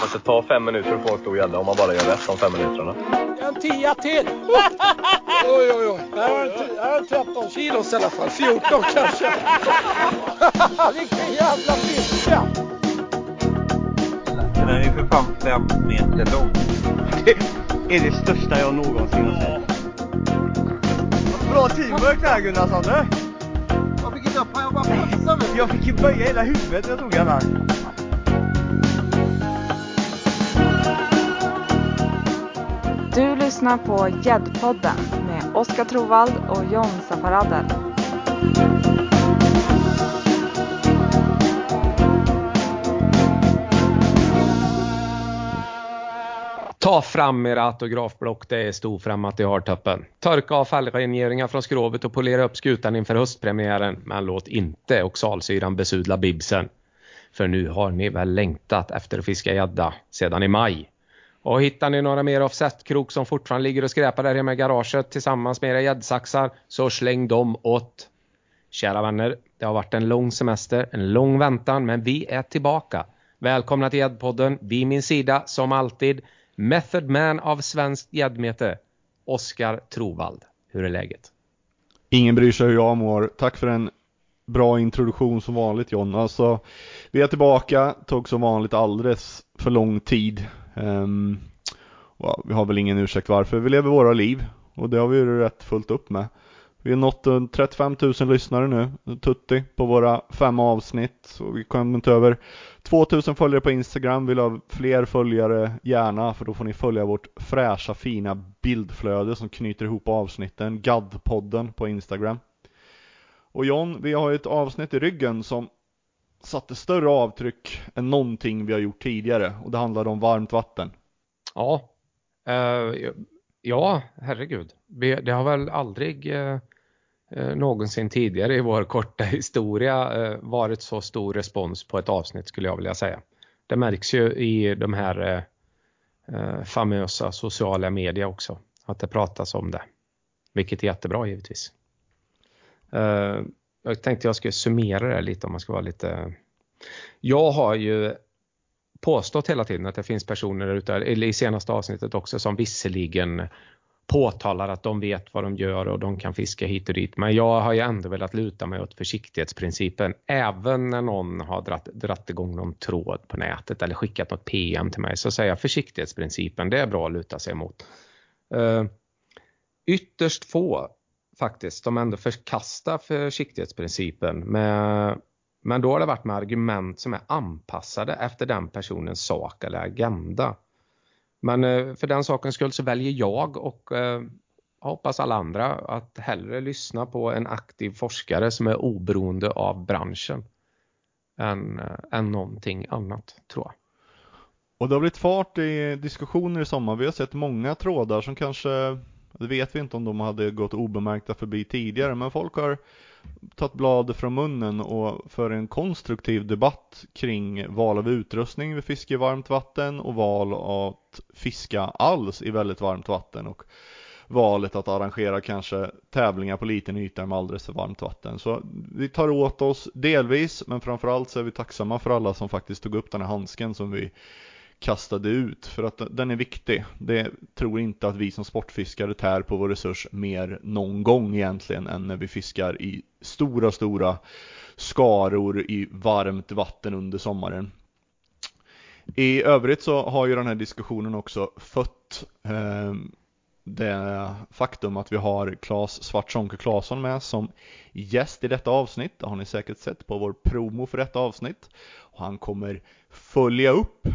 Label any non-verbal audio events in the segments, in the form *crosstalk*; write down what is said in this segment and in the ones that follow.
Men det tar fem minuter att få en stor gädda om man bara gör rätt de fem minuterna. En tia till! *laughs* oj, oj, oj. Här har har en 13 kilos i alla fall. 14 *laughs* kanske. *laughs* Vilken jävla fiska! Den är ju för fan fem meter lång. Det är det största jag någonsin har sett. Bra teamwork där Gunnarsson du! Jag fick inte upp jag bara passade mig. Jag fick ju böja hela huvudet när jag tog den här. Du lyssnar på Gäddpodden med Oskar Trovald och John Safaradel. Ta fram era autografblock, det är storfrämmat i hardtoppen. Torka av fallrengeringar från skrovet och polera upp skutan inför höstpremiären. Men låt inte oxalsyran besudla bibsen. För nu har ni väl längtat efter att fiska gädda sedan i maj. Och hittar ni några mer offsetkrok som fortfarande ligger och skräpar där hemma i garaget tillsammans med era gäddsaxar så släng dem åt. Kära vänner, det har varit en lång semester, en lång väntan, men vi är tillbaka. Välkomna till Gäddpodden, vid min sida som alltid Method Man av svenskt gäddmete, Oskar Trovald. Hur är läget? Ingen bryr sig hur jag mår. Tack för en bra introduktion som vanligt John. Alltså, vi är tillbaka, tog som vanligt alldeles för lång tid. Um, vi har väl ingen ursäkt varför. Vi lever våra liv och det har vi ju rätt fullt upp med. Vi har nått eh, 35 000 lyssnare nu, tutti, på våra fem avsnitt. Och vi kommer inte över 2000 följare på Instagram, vill ha fler följare gärna för då får ni följa vårt fräscha fina bildflöde som knyter ihop avsnitten, Gaddpodden på Instagram. Och John, vi har ju ett avsnitt i ryggen som satte större avtryck än någonting vi har gjort tidigare och det handlade om varmt vatten. Ja, uh, ja herregud. Det har väl aldrig uh, någonsin tidigare i vår korta historia uh, varit så stor respons på ett avsnitt skulle jag vilja säga. Det märks ju i de här famösa sociala media också att det pratas om det. Vilket är jättebra givetvis. Jag tänkte jag skulle summera det lite om man ska vara lite... Jag har ju påstått hela tiden att det finns personer där ute, eller i senaste avsnittet också, som visserligen påtalar att de vet vad de gör och de kan fiska hit och dit. Men jag har ju ändå velat luta mig åt försiktighetsprincipen. Även när någon har dratt, dratt igång någon tråd på nätet eller skickat något PM till mig så säger jag försiktighetsprincipen, det är bra att luta sig mot. Uh, ytterst få faktiskt som ändå förkastar försiktighetsprincipen. Med, men då har det varit med argument som är anpassade efter den personens sak eller agenda. Men eh, för den sakens skull så väljer jag och jag hoppas alla andra att hellre lyssna på en aktiv forskare som är oberoende av branschen än, eh, än någonting annat tror jag. Och det har blivit fart i diskussioner i sommar. Vi har sett många trådar som kanske det vet vi inte om de hade gått obemärkta förbi tidigare, men folk har tagit bladet från munnen och för en konstruktiv debatt kring val av utrustning vid fiske i varmt vatten och val att fiska alls i väldigt varmt vatten och valet att arrangera kanske tävlingar på liten yta med alldeles för varmt vatten. Så vi tar åt oss delvis, men framförallt så är vi tacksamma för alla som faktiskt tog upp den här handsken som vi kastade ut för att den är viktig. Det tror inte att vi som sportfiskare tär på vår resurs mer någon gång egentligen än när vi fiskar i stora, stora skaror i varmt vatten under sommaren. I övrigt så har ju den här diskussionen också fött eh, det faktum att vi har Claes Svartzonke Claesson med som gäst i detta avsnitt. Det har ni säkert sett på vår promo för detta avsnitt. Och han kommer följa upp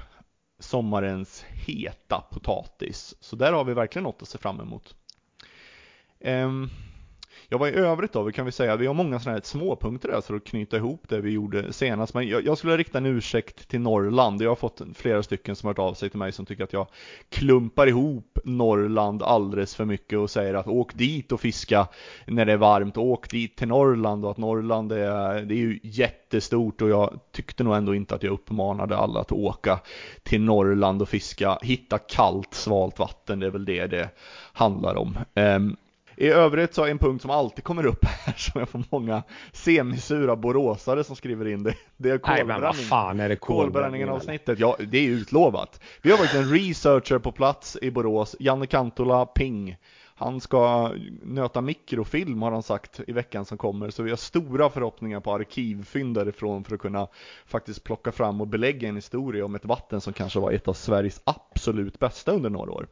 sommarens heta potatis. Så där har vi verkligen något att se fram emot. Ehm, jag Ja, vad i övrigt då? Vi kan vi säga, vi har många sådana här småpunkter där för att knyta ihop det vi gjorde senast. Men jag, jag skulle rikta en ursäkt till Norrland. Jag har fått flera stycken som har hört av sig till mig som tycker att jag klumpar ihop Norrland alldeles för mycket och säger att åk dit och fiska när det är varmt. Åk dit till Norrland och att Norrland är, det är ju jättestort och jag tyckte nog ändå inte att jag uppmanade alla att åka till Norrland och fiska. Hitta kallt, svalt vatten, det är väl det det handlar om. Um, i övrigt så är en punkt som alltid kommer upp här *laughs* som jag får många semisura boråsare som skriver in det. Det är Nej men vad kolbränning. fan är det Kolbränningen kolbränningen? avsnittet, ja det är utlovat. Vi har varit en researcher på plats i Borås, Janne Kantola Ping. Han ska nöta mikrofilm har han sagt i veckan som kommer, så vi har stora förhoppningar på arkivfynd därifrån för att kunna faktiskt plocka fram och belägga en historia om ett vatten som kanske var ett av Sveriges absolut bästa under några år.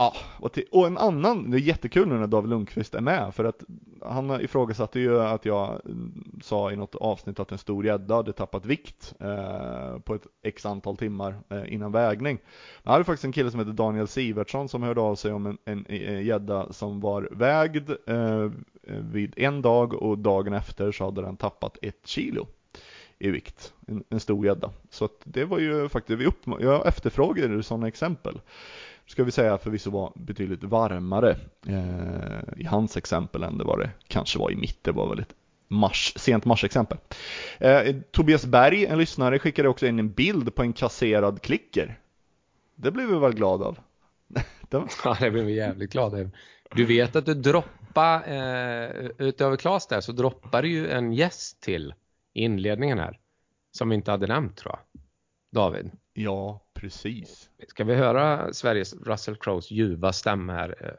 Ja, och, till, och en annan, det är jättekul nu när David Lundqvist är med för att han ifrågasatte ju att jag mm, sa i något avsnitt att en stor gädda hade tappat vikt eh, på ett x antal timmar eh, innan vägning. Jag hade faktiskt en kille som heter Daniel Sivertsson som hörde av sig om en- en eh, eh, gädda som var vägd eh, vid en dag och dagen efter så hade den tappat ett kilo i vikt. En, en stor gädda. Så att det var ju faktiskt, vi upp, jag efterfrågade sådana exempel ska vi säga förvisso var betydligt varmare eh, i hans exempel än det var det kanske var i mitt. Det var väl ett mars, sent mars-exempel. Eh, Tobias Berg, en lyssnare, skickade också in en bild på en kasserad klicker. Det blev vi väl glada av. *laughs* Den- *laughs* Ja, det blev vi jävligt glada över. Du vet att du droppar, eh, utöver Klas där, så droppar du ju en gäst till i inledningen här. Som vi inte hade nämnt tror jag. David. ja, precis. Ska vi höra Sveriges Russell Crowes ljuva stämma här? Eh,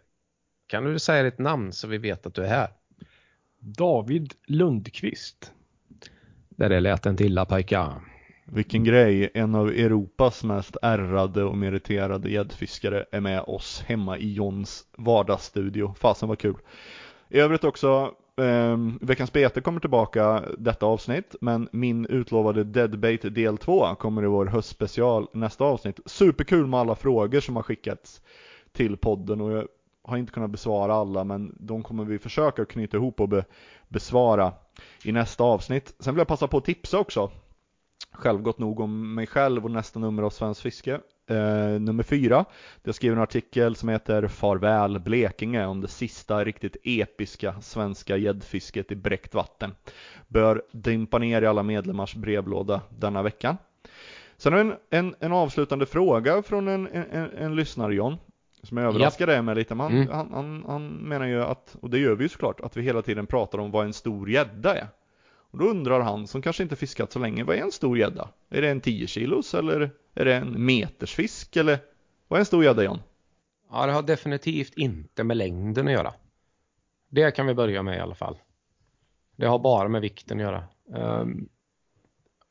Kan du säga ditt namn så vi vet att du är här? David Lundqvist. Där det lät inte illa pojkar. Vilken grej, en av Europas mest ärrade och meriterade gäddfiskare är med oss hemma i Johns vardagsstudio. Fasen var kul. I övrigt också, eh, Veckans Bete kommer tillbaka detta avsnitt, men min utlovade Deadbait del 2 kommer i vår höstspecial nästa avsnitt. Superkul med alla frågor som har skickats till podden och jag har inte kunnat besvara alla, men de kommer vi försöka knyta ihop och be, besvara i nästa avsnitt. Sen vill jag passa på att tipsa också självgott nog om mig själv och nästa nummer av Svensk Fiske. Eh, nummer fyra. Jag skriver en artikel som heter Farväl Blekinge om det sista riktigt episka svenska gäddfisket i bräckt vatten. Bör dimpa ner i alla medlemmars brevlåda denna vecka. Sen en, en, en avslutande fråga från en, en, en, lyssnare John. Som jag överraskade dig med lite, men han, Mm. han, han, han menar ju att, och det gör vi ju såklart, att vi hela tiden pratar om vad en stor gädda är. Och då undrar han, som kanske inte fiskat så länge, vad är en stor gädda? Är det en 10 kilos eller är det en metersfisk eller vad är en stor gädda John? Ja, det har definitivt inte med längden att göra. Det kan vi börja med i alla fall. Det har bara med vikten att göra. Um,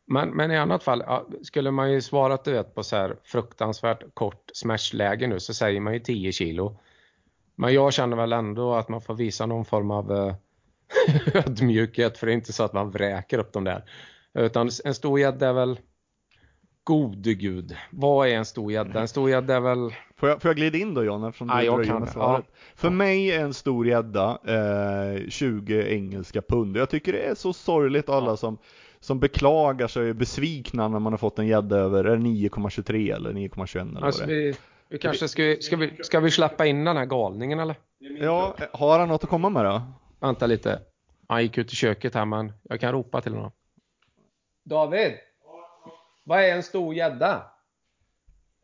men, men i annat fall, ja, skulle man ju svarat du vet, på så här fruktansvärt kort smashläge nu så säger man ju 10 kilo. Men jag känner väl ändå att man får visa någon form av eh, *laughs* ödmjukhet för det är inte så att man vräker upp dem där. Utan en stor gädda är väl gode gud. Vad är en stor gädda? En stor gädda är väl Får jag, får jag glida in då John eftersom du Ja, kan det. Ja. För mig är en stor gädda eh, 20 engelska pund. Jag tycker det är så sorgligt alla som, som beklagar sig och är besvikna när man har fått en gädda över är det 9,23 eller 9,21 eller Alltså vad det är. vi, vi kanske ska, vi- ska, vi, ska vi släppa in den här galningen eller? Ja, har han något att komma med då? Vänta lite. Han gick ut i köket här men jag kan ropa till honom. David! Vad är en stor gädda?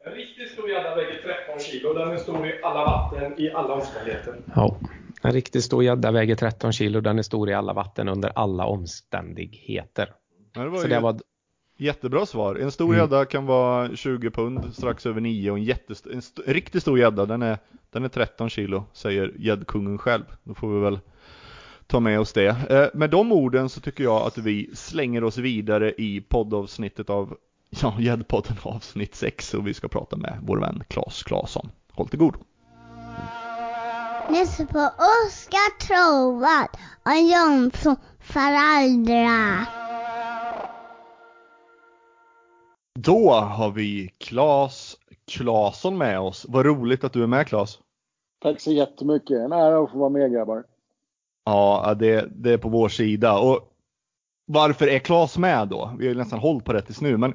En riktigt stor gädda väger 13 kilo. Den är stor i alla vatten, i alla omständigheter. Ja. En riktigt stor gädda väger 13 kilo. Den är stor i alla vatten under alla omständigheter. Det var Så det var... jättebra svar. En stor Mm. gädda kan vara 20 pund, strax över 9 och en, jättest- en, st- en riktigt stor gädda den är, den är 13 kilo, säger gäddkungen själv. Då får vi väl ta med oss det. Eh, med de orden så tycker jag att vi slänger oss vidare i poddavsnittet av ja, Gäddpodden avsnitt 6 och vi ska prata med vår vän Claes Claesson. Håll till god. Lyssna på Oskar Trovad och Jonsson föräldrar. Då har vi Claes Claesson med oss. Vad roligt att du är med Claes. Tack så jättemycket. En ära att få vara med grabbar. Ja, det, det är på vår sida. Och varför är Claes med då? Vi har ju nästan hållit på det tills nu. Men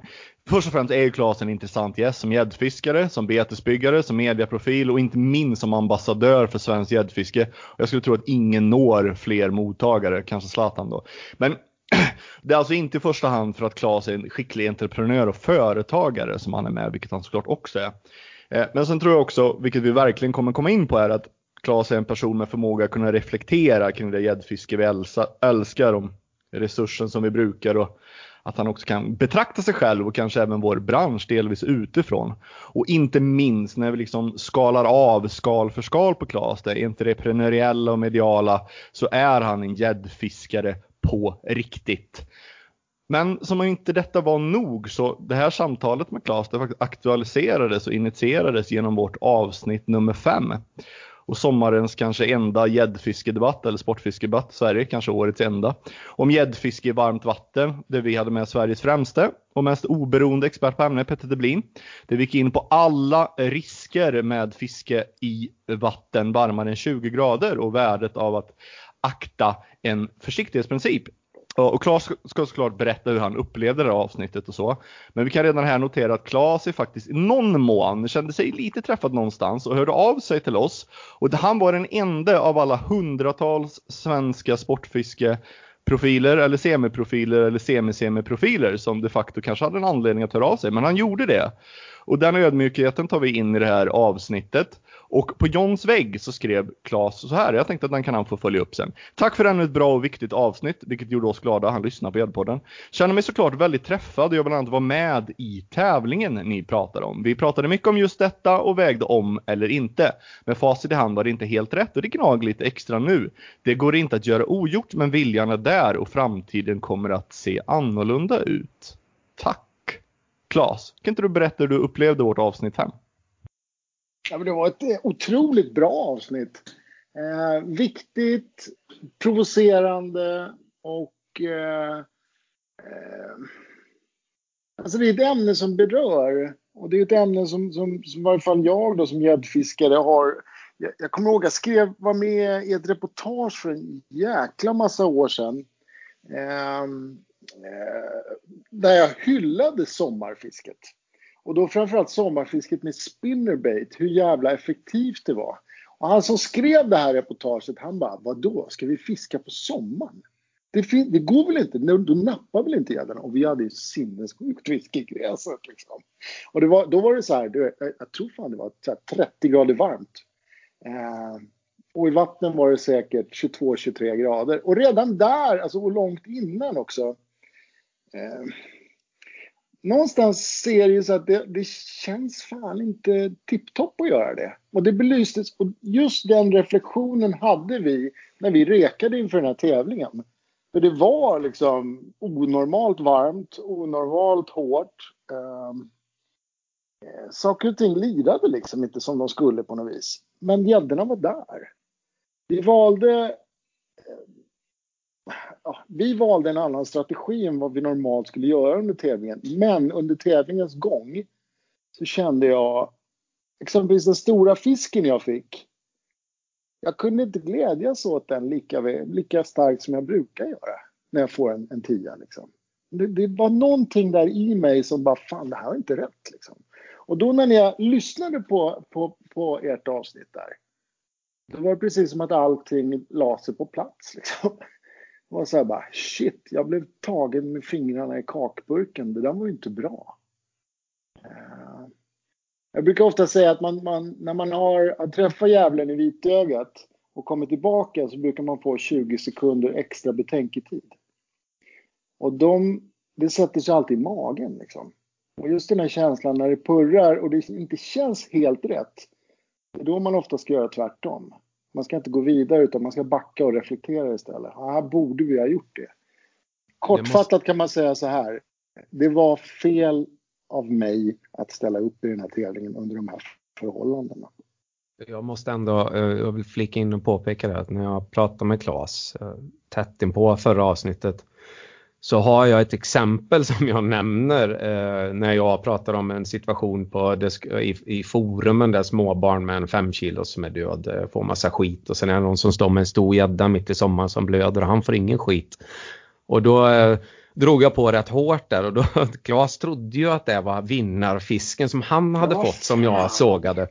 först och främst är ju Claes en intressant gäst som gäddfiskare, som betesbyggare, som mediaprofil och inte minst som ambassadör för svenskt gäddfiske. Jag skulle tro att ingen når fler mottagare, kanske Zlatan då. Men *clears throat* det är alltså inte i första hand för att Claes är en skicklig entreprenör och företagare som han är med, vilket han såklart också är. Eh, men sen tror jag också, vilket vi verkligen kommer komma in på, är att Claes är en person med förmåga att kunna reflektera kring det gäddfiske vi älskar, om resursen som vi brukar och att han också kan betrakta sig själv och kanske även vår bransch delvis utifrån. Och inte minst när vi liksom skalar av skal för skal på Claes, det entreprenöriella och mediala, så är han en gäddfiskare på riktigt. Men som om inte detta var nog så det här samtalet med Claes det faktiskt aktualiserades och initierades genom vårt avsnitt nummer fem. Och sommarens kanske enda gäddfiskedebatt eller sportfiskedebatt i Sverige, kanske årets enda. Om gäddfiske i varmt vatten där vi hade med Sveriges främste och mest oberoende expert på ämnet, Petter Deblin. Där vi gick in på alla risker med fiske i vatten varmare än 20 grader och värdet av att akta en försiktighetsprincip och Claes ska såklart berätta hur han upplevde det här avsnittet och så. Men vi kan redan här notera att Claes är faktiskt i någon mån kände sig lite träffad någonstans och hörde av sig till oss. Och han var den enda av alla hundratals svenska sportfiskeprofiler eller semiprofiler eller semi-semiprofiler som de facto kanske hade en anledning att höra av sig. Men han gjorde det. Och den ödmjukheten tar vi in i det här avsnittet. Och på Johns vägg så skrev Claes så här, jag tänkte att den kan han få följa upp sen. Tack för ännu ett bra och viktigt avsnitt, vilket gjorde oss glada. Han lyssnar på Gäddpodden. Känner mig såklart väldigt träffad och jag vill annat vara med i tävlingen ni pratar om. Vi pratade mycket om just detta och vägde om eller inte. Med facit i hand var det inte helt rätt och det gnager lite extra nu. Det går inte att göra ogjort men viljan är där och framtiden kommer att se annorlunda ut. Tack! Klas, kan inte du berätta hur du upplevde vårt avsnitt 5? Ja, men det var ett eh, otroligt bra avsnitt. Eh, viktigt, provocerande och eh, eh, Alltså det är ett ämne som berör och det är ett ämne som, som, som i varje fall jag då som gäddfiskare har jag, jag kommer ihåg jag skrev, var med i ett reportage för en jäkla massa år sedan. Eh, eh där jag hyllade sommarfisket. Och då framförallt sommarfisket med spinnerbait, hur jävla effektivt det var. Och han som skrev det här reportaget, han bara, vadå, ska vi fiska på sommaren? Det, det går väl inte, då nappar väl inte gäddorna? Och vi hade ju sinnessjukt fiske i gräset liksom. Och det var, då var det så här, du, jag tror fan det var 30 grader varmt. Eh, och i vattnen var det säkert 22-23 grader. Och redan där, alltså och långt innan också. Eh, någonstans ser det ju så att det, det känns fan inte tipptopp att göra det. Och det belystes, och just den reflektionen hade vi när vi rekade inför den här tävlingen. För det var liksom onormalt varmt, onormalt hårt. Um, saker och ting lirade liksom inte som de skulle på något vis. Men gäddorna var där. Vi valde ja, vi valde en annan strategi än vad vi normalt skulle göra under tävlingen. Men under tävlingens gång så kände jag exempelvis den stora fisken jag fick. Jag kunde inte glädjas åt den lika, lika starkt som jag brukar göra när jag får en, en tia. Liksom. Det, det, var någonting där i mig som bara, fan det här var inte rätt. Liksom. Och då när jag lyssnade på, på, på ert avsnitt där, då var det precis som att allting la sig på plats. Liksom. Det var så här bara, shit, jag blev tagen med fingrarna i kakburken. Det där var ju inte bra. Eh, jag brukar ofta säga att man, man, när man har träffat djävulen i vitögat och kommer tillbaka så brukar man få 20 sekunder extra betänketid. Och de, det sätter sig alltid i magen liksom. Och just den här känslan när det purrar och det inte känns helt rätt. Det är då man ofta ska göra tvärtom. Man ska inte gå vidare utan man ska backa och reflektera istället. Här borde vi ha gjort det. Kortfattat måste... kan man säga så här. Det var fel av mig att ställa upp i den här tävlingen under de här förhållandena. Jag måste ändå, eh, jag vill flika in och påpeka det att när jag pratade med Claes eh, tätt inpå förra avsnittet så har jag ett exempel *laughs* som jag nämner eh, när jag pratar om en situation på, i, i forumen där småbarn med en 5 kilo som är död eh, får massa skit och sen är det någon som står med en stor gädda mitt i sommaren som blöder och han får ingen skit. Och då eh, drog jag på rätt hårt där och då, *laughs* Claes trodde ju att det var vinnarfisken som han hade fått som jag sågade.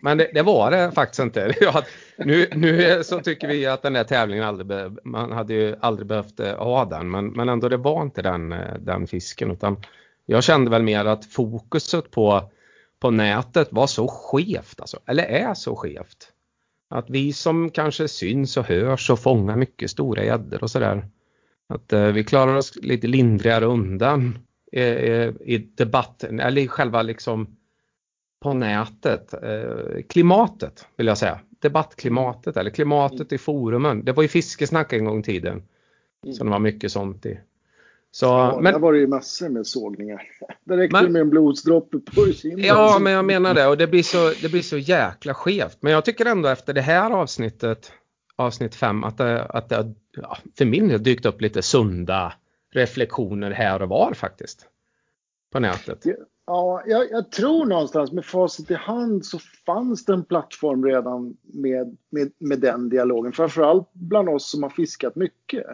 Men det, det var det faktiskt inte. *laughs* nu, nu så tycker vi att den där tävlingen aldrig, man hade ju aldrig behövt eh, ha den men, men ändå det var inte den, eh, den fisken utan jag kände väl mer att fokuset på, på nätet var så skevt alltså, eller är så skevt. Att vi som kanske syns och hörs och fångar mycket stora gäddor och sådär. Att eh, vi klarar oss lite lindrigare undan i, i debatten eller i själva liksom på nätet. Eh, klimatet vill jag säga. Debattklimatet eller klimatet i forumen. Det var ju fiskesnack en gång i tiden. Så det var mycket sånt i. Så, Ja, men, Där var det ju massor med sågningar. *laughs* Det räckte Men- med en blodsdroppe på kinden. Ja, men jag menar det och det blir så, det blir så jäkla skevt. Men jag tycker ändå efter det här avsnittet, avsnitt 5, att det, att det ja, för min del dykt upp lite sunda reflektioner här och var faktiskt. På nätet. Ja, jag, jag tror någonstans med facit i hand så fanns det en plattform redan med, med, med den dialogen. Framförallt bland oss som har fiskat mycket.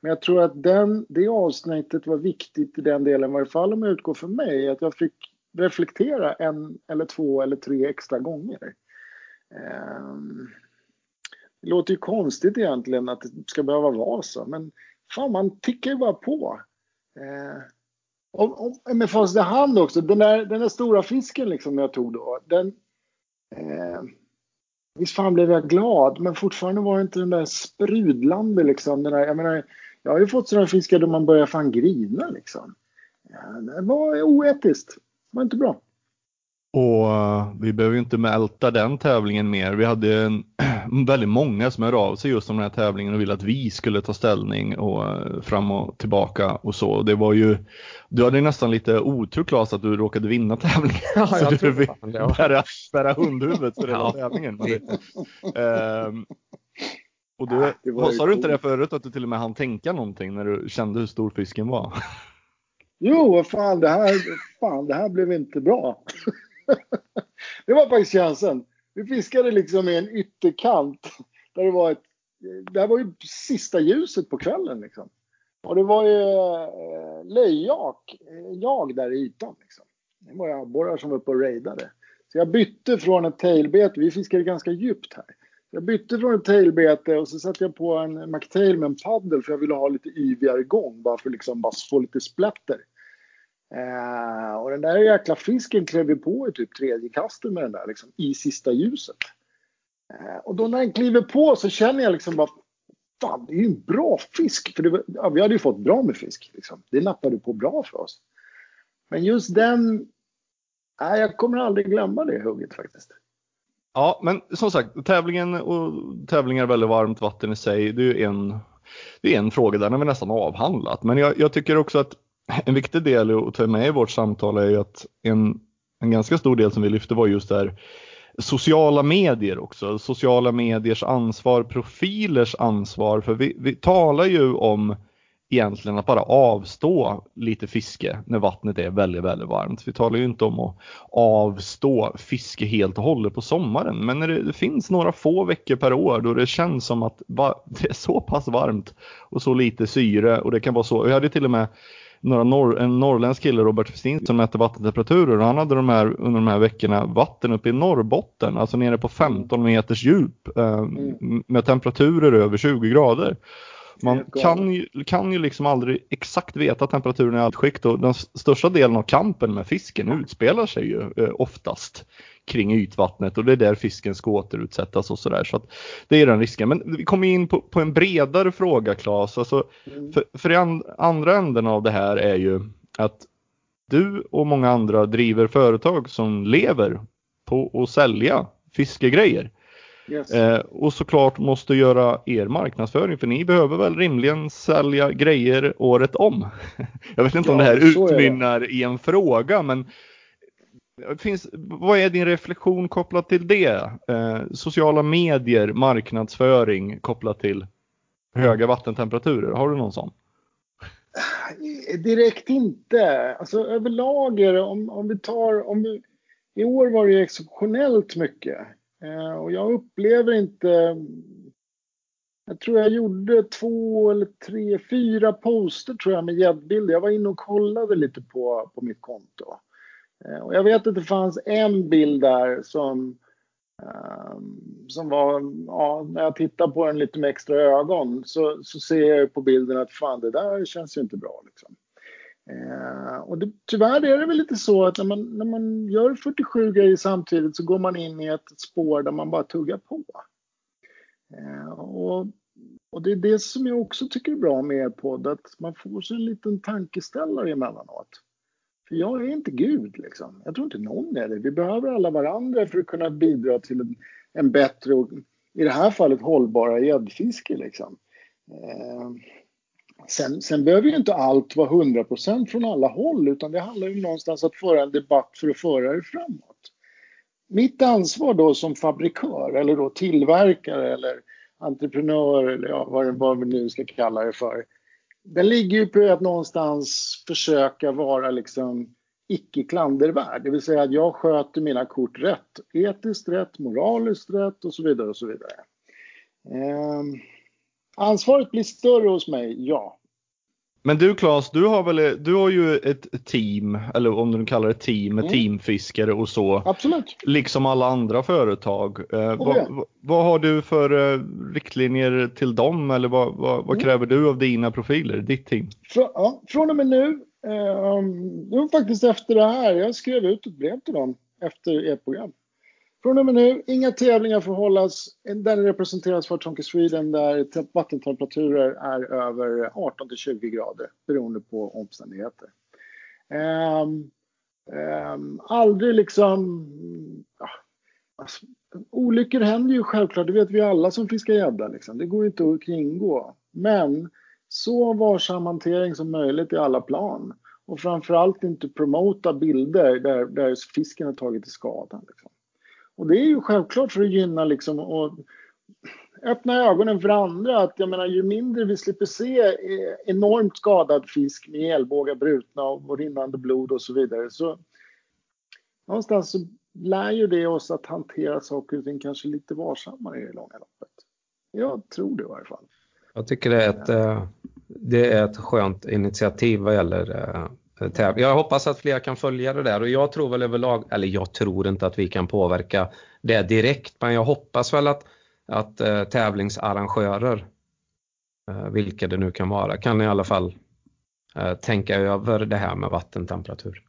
Men jag tror att den, det avsnittet var viktigt i den delen, i varje fall om jag utgår för mig, att jag fick reflektera en eller två eller tre extra gånger. Um det låter ju konstigt egentligen att det ska behöva vara så, men fan man tickar ju bara på. Eh, och, och med facit i hand också, den där, den där stora fisken liksom jag tog då, den... Eh, visst fan blev jag glad, men fortfarande var det inte den där sprudlande liksom. Den där, jag menar, jag har ju fått sådana fiskar då man börjar fan grina liksom. Ja, det var oetiskt. Det var inte bra. Och eh, vi behöver ju inte älta den tävlingen mer. Vi hade en, *clears throat* väldigt många som hörde av sig just om den här tävlingen och ville att vi skulle ta ställning och eh, fram och tillbaka och så. Det var ju, du hade ju nästan lite otur Claes att du råkade vinna tävlingen. Ja, *laughs* så jag du fick bära, bära hundhuvudet för hela Ja. tävlingen. Ehm, och du, Ja, sa du inte det förut att du till och med hann tänka någonting när du kände hur stor fisken var? Jo, vad fan det här, fan det här blev inte bra. *laughs* det var faktiskt känslan. Vi fiskade liksom i en ytterkant. Där det var ett, det här var ju sista ljuset på kvällen liksom. Och det var ju eh, löjjak, eh, jag där i ytan liksom. Det var ju abborrar som var uppe och raidade. Så jag bytte från ett tailbete, vi fiskade ganska djupt här. Jag bytte från ett tailbete och så satte jag på en McTail med en paddel för jag ville ha lite yvigare gång bara för att liksom bara få lite splatter. Eh, och den där jäkla fisken klev ju på i typ tredje kastet med den där liksom, i sista ljuset. Eh, och då när den kliver på så känner jag liksom bara Fan, det är ju en bra fisk. För det var, ja, vi hade ju fått bra med fisk. Liksom. Det nappade på bra för oss. Men just den... Nej, jag kommer aldrig glömma det hugget faktiskt. Ja, men som sagt, tävlingen och tävlingar väldigt varmt vatten i sig. Det är ju en, det är en fråga, den har vi nästan avhandlat. Men jag, jag tycker också att en viktig del att ta med i vårt samtal är ju att en, en ganska stor del som vi lyfte var just där sociala medier också. Sociala mediers ansvar, profilers ansvar. För vi, vi talar ju om egentligen att bara avstå lite fiske när vattnet är väldigt, väldigt varmt. Vi talar ju inte om att avstå fiske helt och hållet på sommaren. Men när det, det finns några få veckor per år då det känns som att va, det är så pass varmt och så lite syre och det kan vara så. Jag hade till och med några norr, en norrländsk kille, Robert Westin, som mäter vattentemperaturer. Och han hade de här, under de här veckorna vatten uppe i Norrbotten, alltså nere på 15 meters djup eh, med temperaturer över 20 grader. Man kan ju, kan ju liksom aldrig exakt veta temperaturen i allt skikt. Och den största delen av kampen med fisken utspelar sig ju eh, oftast kring ytvattnet och det är där fisken ska återutsättas och sådär. Så att det är den risken. Men vi kommer in på, på en bredare fråga Claes. Alltså, för, för i an, andra änden av det här är ju att du och många andra driver företag som lever på att sälja fiskegrejer. Yes. Eh, och såklart måste göra er marknadsföring för ni behöver väl rimligen sälja grejer året om. *laughs* Jag vet inte om Ja, det här är det. utmynnar i en fråga men finns, vad är din reflektion kopplat till det? Eh, sociala medier, marknadsföring kopplat till höga vattentemperaturer. Har du någon sån? Direkt inte. Alltså överlag är det, om, om vi tar, om vi, i år var det ju exceptionellt mycket. Eh, och jag upplever inte, jag tror jag gjorde två eller tre, fyra poster tror jag med gäddbilder. Jag var inne och kollade lite på, på mitt konto. Eh, och jag vet att det fanns en bild där som ehm, som var, ja, när jag tittar på den lite med extra ögon så, så ser jag på bilden att fan det där känns ju inte bra. Liksom. Eh, och det, tyvärr är det väl lite så att när man, när man gör 47 grejer samtidigt så går man in i ett spår där man bara tuggar på. Eh, och, och det är det som jag också tycker är bra med er podd, att man får sig en liten tankeställare emellanåt. För jag är inte Gud liksom. Jag tror inte någon är det. Vi behöver alla varandra för att kunna bidra till en, en bättre och i det här fallet hållbara gäddfiske liksom. Eh, sen, sen behöver ju inte allt vara 100% från alla håll utan det handlar ju någonstans att föra en debatt för att föra det framåt. Mitt ansvar då som fabrikör eller då tillverkare eller entreprenör eller ja, vad, vad vi nu ska kalla det för. Den ligger ju på att någonstans försöka vara liksom icke klandervärd. Det vill säga att jag sköter mina kort rätt. Etiskt rätt, moraliskt rätt och så vidare och så vidare. Eh, ansvaret blir större hos mig, ja. Men du Claes, du har väl du har ju ett team, eller om du kallar det team, med mm. teamfiskare och så. Absolut. Liksom alla andra företag. Eh, oh, vad, vad, vad, har du för eh, riktlinjer till dem eller vad, vad, vad mm. kräver du av dina profiler, ditt team? Frå, ja, från och med nu, eh, det var faktiskt efter det här, jag skrev ut ett brev till dem efter ert program. Från och med nu, inga tävlingar får hållas. Den representeras för Tonke Sweden där vattentemperaturer är över 18 till 20 grader beroende på omständigheter. Um, um, aldrig liksom... Ja, alltså, olyckor händer ju självklart, det vet vi alla som fiskar gädda. Liksom. Det går inte att kringgå. Men så varsam hantering som möjligt i alla plan. Och framförallt inte promota bilder där, där fisken har tagit till skada. Liksom. Och det är ju självklart för att gynna liksom och öppna ögonen för andra. Att jag menar, ju mindre vi slipper se eh, enormt skadad fisk med elbågar brutna och rinnande blod och så vidare. Så någonstans så lär ju det oss att hantera saker och ting kanske lite varsammare i det långa loppet. Jag tror det i varje fall. Jag tycker det är ett, eh, det är ett skönt initiativ vad gäller eh, tävling. Jag hoppas att fler kan följa det där och jag tror väl överlag, eller jag tror inte att vi kan påverka det direkt, men jag hoppas väl att, att äh, tävlingsarrangörer, äh, vilka det nu kan vara, kan i alla fall äh, tänka över det här med vattentemperatur.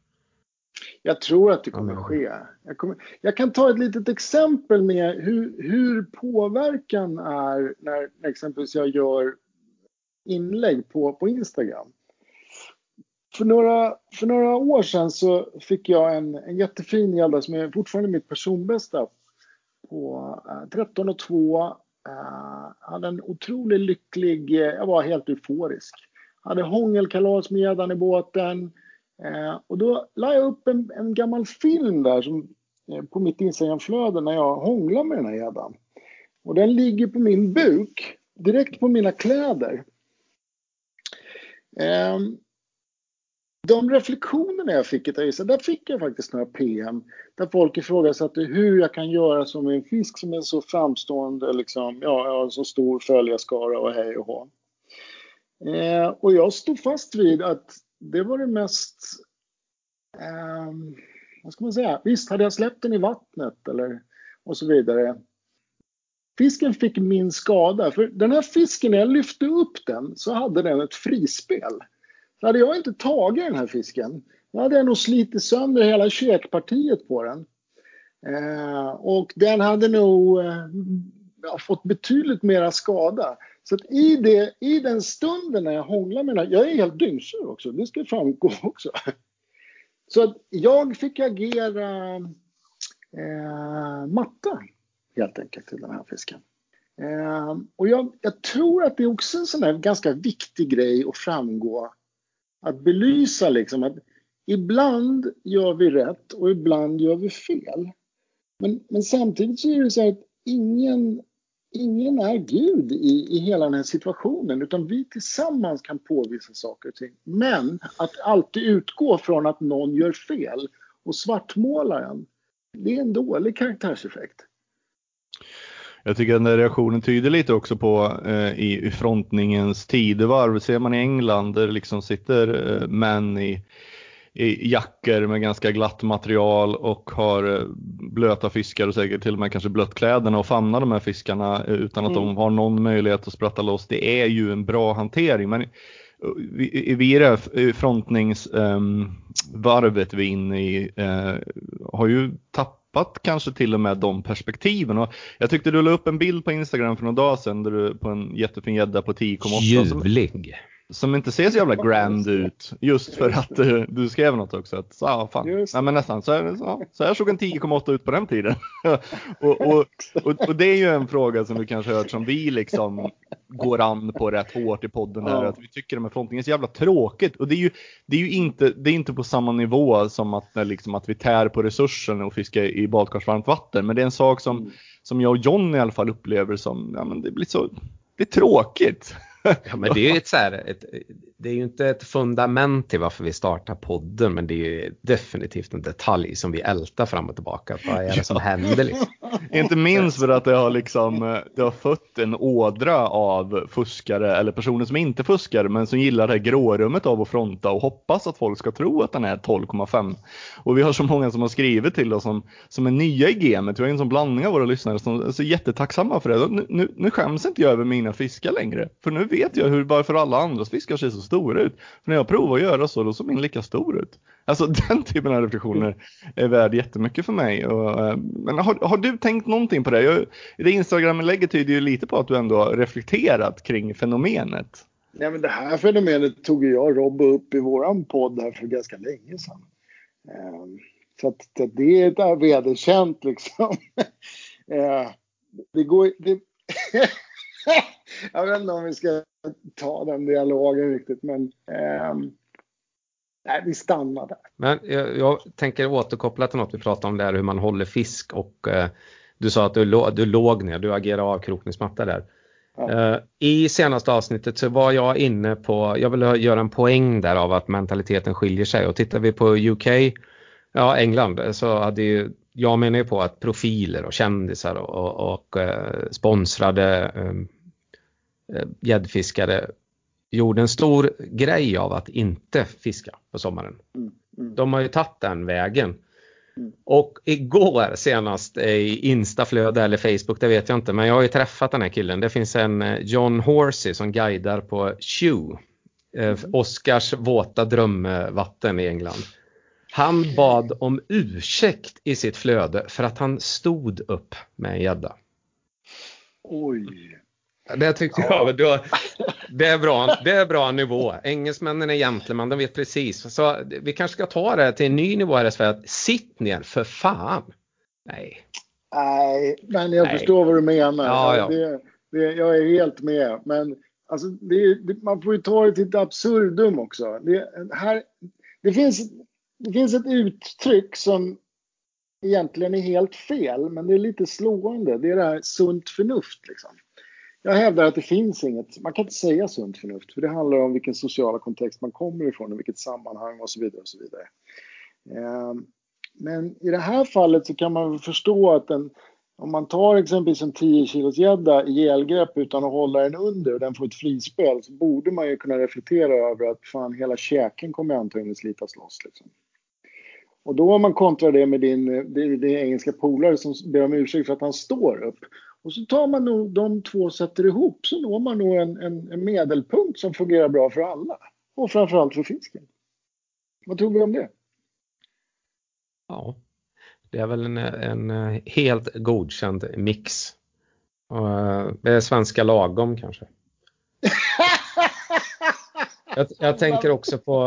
Jag tror att det kommer att ske. Jag, kommer, jag, kan ta ett litet exempel med hur, hur påverkan är när exempelvis jag gör inlägg på, på Instagram. För några, för några år sedan så fick jag en, en jättefin gädda som är fortfarande mitt personbästa på eh, 13 och 2. Eh, hade en otroligt lycklig, eh, jag var helt euforisk. Hade hångelkalas med gäddan i båten. Eh, och då la jag upp en, en gammal film där som, eh, på mitt Instagramflöde när jag hånglar med den här gäddan. Och den ligger på min buk, direkt på mina kläder. Um, de reflektionerna jag fick i Isa, där fick jag faktiskt några PM där folk ifrågasatte hur jag kan göra som en fisk som är så framstående, liksom, ja, jag har så stor följarskara och hej och hå. Eh, och jag stod fast vid att det var det mest, eh, vad ska man säga, visst hade jag släppt den i vattnet eller och så vidare. Fisken fick min skada, för den här fisken, när jag lyfte upp den så hade den ett frispel. Hade jag inte tagit den här fisken, då hade jag nog slitit sönder hela käkpartiet på den. Eh, och den hade nog eh, fått betydligt mera skada. Så att i, det, i den stunden när jag hånglar med den här, jag är helt dyngsur också, det ska framgå *laughs* också. Så att jag fick agera eh, matta helt enkelt till den här fisken. Eh, och jag, jag, tror att det är också en sån här ganska viktig grej att framgå att belysa liksom att ibland gör vi rätt och ibland gör vi fel. Men, men samtidigt så är det så att ingen, ingen är Gud i, i hela den här situationen utan vi tillsammans kan påvisa saker och ting. Men att alltid utgå från att någon gör fel och svartmåla en, det är en dålig karaktärseffekt. Jag tycker den där reaktionen tyder lite också på eh, i frontningens tidevarv. Ser man i England där det liksom sitter eh, män i, i jackor med ganska glatt material och har eh, blöta fiskar och säkert till och med kanske blött kläderna och famnar de här fiskarna eh, utan att mm. de har någon möjlighet att spratta loss. Det är ju en bra hantering. Men vi, vi i det frontningsvarvet um, vi är inne i uh, har ju tappat tappat kanske till och med de perspektiven. Och jag tyckte du la upp en bild på Instagram för några dagar sedan där du på en jättefin gädda på 10,8. Ljuvlig. Som inte ser så jävla grand ut just för att uh, du skrev något också. Att, så, ja, fan. Nej, men nästan. Så här, så, så här såg en 10,8 ut på den tiden. *laughs* och, och, och, och, det är ju en fråga som du kanske hört som vi liksom går an på rätt hårt i podden här. Ja. Att vi tycker de här frontningen är så jävla tråkigt. Och det är ju, det är ju inte, det är inte på samma nivå som att, liksom, att vi tär på resursen och fiskar i badkarsvarmt vatten. Men det är en sak som, mm. som jag och John i alla fall upplever som, ja men det blir så, det är tråkigt. Ja, men det är ju ett, så här, ett, det är ju inte ett fundament till varför vi startar podden men det är ju definitivt en detalj som vi ältar fram och tillbaka. Vad är det ja. som händer liksom? Inte minst för att det har liksom det har fött en ådra av fuskare eller personer som inte fuskar men som gillar det här grårummet av att fronta och hoppas att folk ska tro att den är 12,5. Och vi har så många som har skrivit till oss som, som är nya i gamet. Vi har en sån blandning av våra lyssnare som är så jättetacksamma för det. Nu, nu, nu skäms inte jag över mina fiskar längre. För nu vet jag hur varför alla andras fiskar ser så stora ut. För när jag provar att göra så, då såg min lika stor ut. Alltså *laughs* den typen av reflektioner är värd jättemycket för mig. Och, eh, men har, har, du tänkt någonting på det? Jag, det Instagram-inlägget tyder ju lite på att du ändå har reflekterat kring fenomenet. Nej, men det här fenomenet tog jag och Robbe upp i våran podd här för ganska länge sedan. Eh, så att det är ett vederkänt liksom. *laughs* Eh, det går... Det *laughs* jag vet inte om vi ska ta den dialogen riktigt, men eh, nej, vi stannar där. Men jag, jag, tänker återkoppla till något vi pratade om där, hur man håller fisk och eh, du sa att du, du låg ner, du agerar avkrokningsmatta där. Ja. Eh, I senaste avsnittet så var jag inne på, jag vill göra en poäng där av att mentaliteten skiljer sig och tittar vi på UK, ja England, så hade ju jag menar ju på att profiler och kändisar och, och, och eh, sponsrade ehm, eh, gäddfiskare gjorde en stor grej av att inte fiska på sommaren. Mm, mm. De har ju tagit den vägen. Mm. Och igår senast i Instaflöde eller Facebook, det vet jag inte, men jag har ju träffat den här killen. Det finns en eh, John Horsey som guidar på Chew, eh. Oscars våta drömvatten i England. Han bad om ursäkt i sitt flöde för att han stod upp med en gädda. Oj. Det tyckte ja. jag. Då, det, är bra, det är bra nivå. Engelsmännen är gentleman, de vet precis. Så vi kanske ska ta det till en ny nivå här i Sverige. Sitt ner för fan. Nej. Nej, men jag Nej. förstår vad du menar. Ja, ja. Det, det, jag är helt med. Men alltså, det, man får ju ta det till ett absurdum också. Det, här, det finns det finns ett uttryck som egentligen är helt fel, men det är lite slående. Det är det här sunt förnuft. Liksom. Jag hävdar att det finns inget, man kan inte säga sunt förnuft, för det handlar om vilken sociala kontext man kommer ifrån och vilket sammanhang och så vidare. och så vidare. Ehm, men i det här fallet så kan man förstå att en, om man tar exempelvis en 10 kilos gädda i elgrepp utan att hålla den under och den får ett frispel så borde man ju kunna reflektera över att fan hela käken kommer antagligen slitas loss. Liksom. Och då om man kontrar det med din, eh, din, din engelska polare som ber om ursäkt för att han står upp. Och så tar man nog de två sätter ihop så når man nog en, en, en medelpunkt som fungerar bra för alla. Och framförallt för fisken. Vad tror vi om det? Ja, det är väl en, en helt godkänd mix. Eh, det är svenska lagom kanske. *laughs* jag, jag tänker också på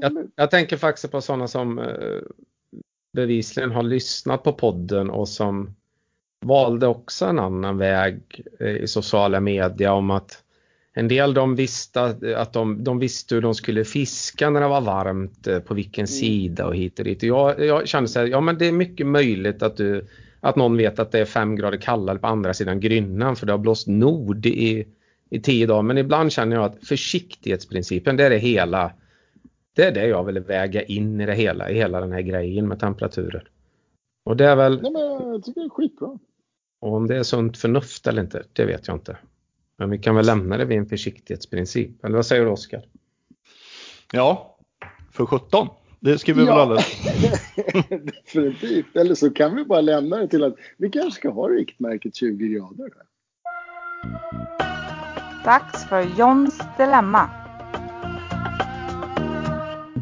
jag, jag, tänker faktiskt på sådana som eh, bevisligen har lyssnat på podden och som valde också en annan väg eh, i sociala medier om att en del de visste att de, de visste hur de skulle fiska när det var varmt, eh, på vilken mm. sida och hit och dit. Jag, jag kände så här, ja men det är mycket möjligt att, du, att någon vet att det är fem grader kallare på andra sidan Grynnan för det har blåst nord i, i tio dagar. Men ibland känner jag att försiktighetsprincipen, det är det hela det är det jag vill väga in i det hela, i hela den här grejen med temperaturer. Och det är väl... Nej, men jag tycker det är skitbra. Och om det är sunt förnuft eller inte, det vet jag inte. Men vi kan väl lämna det vid en försiktighetsprincip. Eller vad säger du Oskar? Ja, för 17. Det ska vi ja. väl alla... *laughs* Definitivt. Eller så kan vi bara lämna det till att vi kanske ska ha riktmärket 20 grader. Dags för Johns dilemma.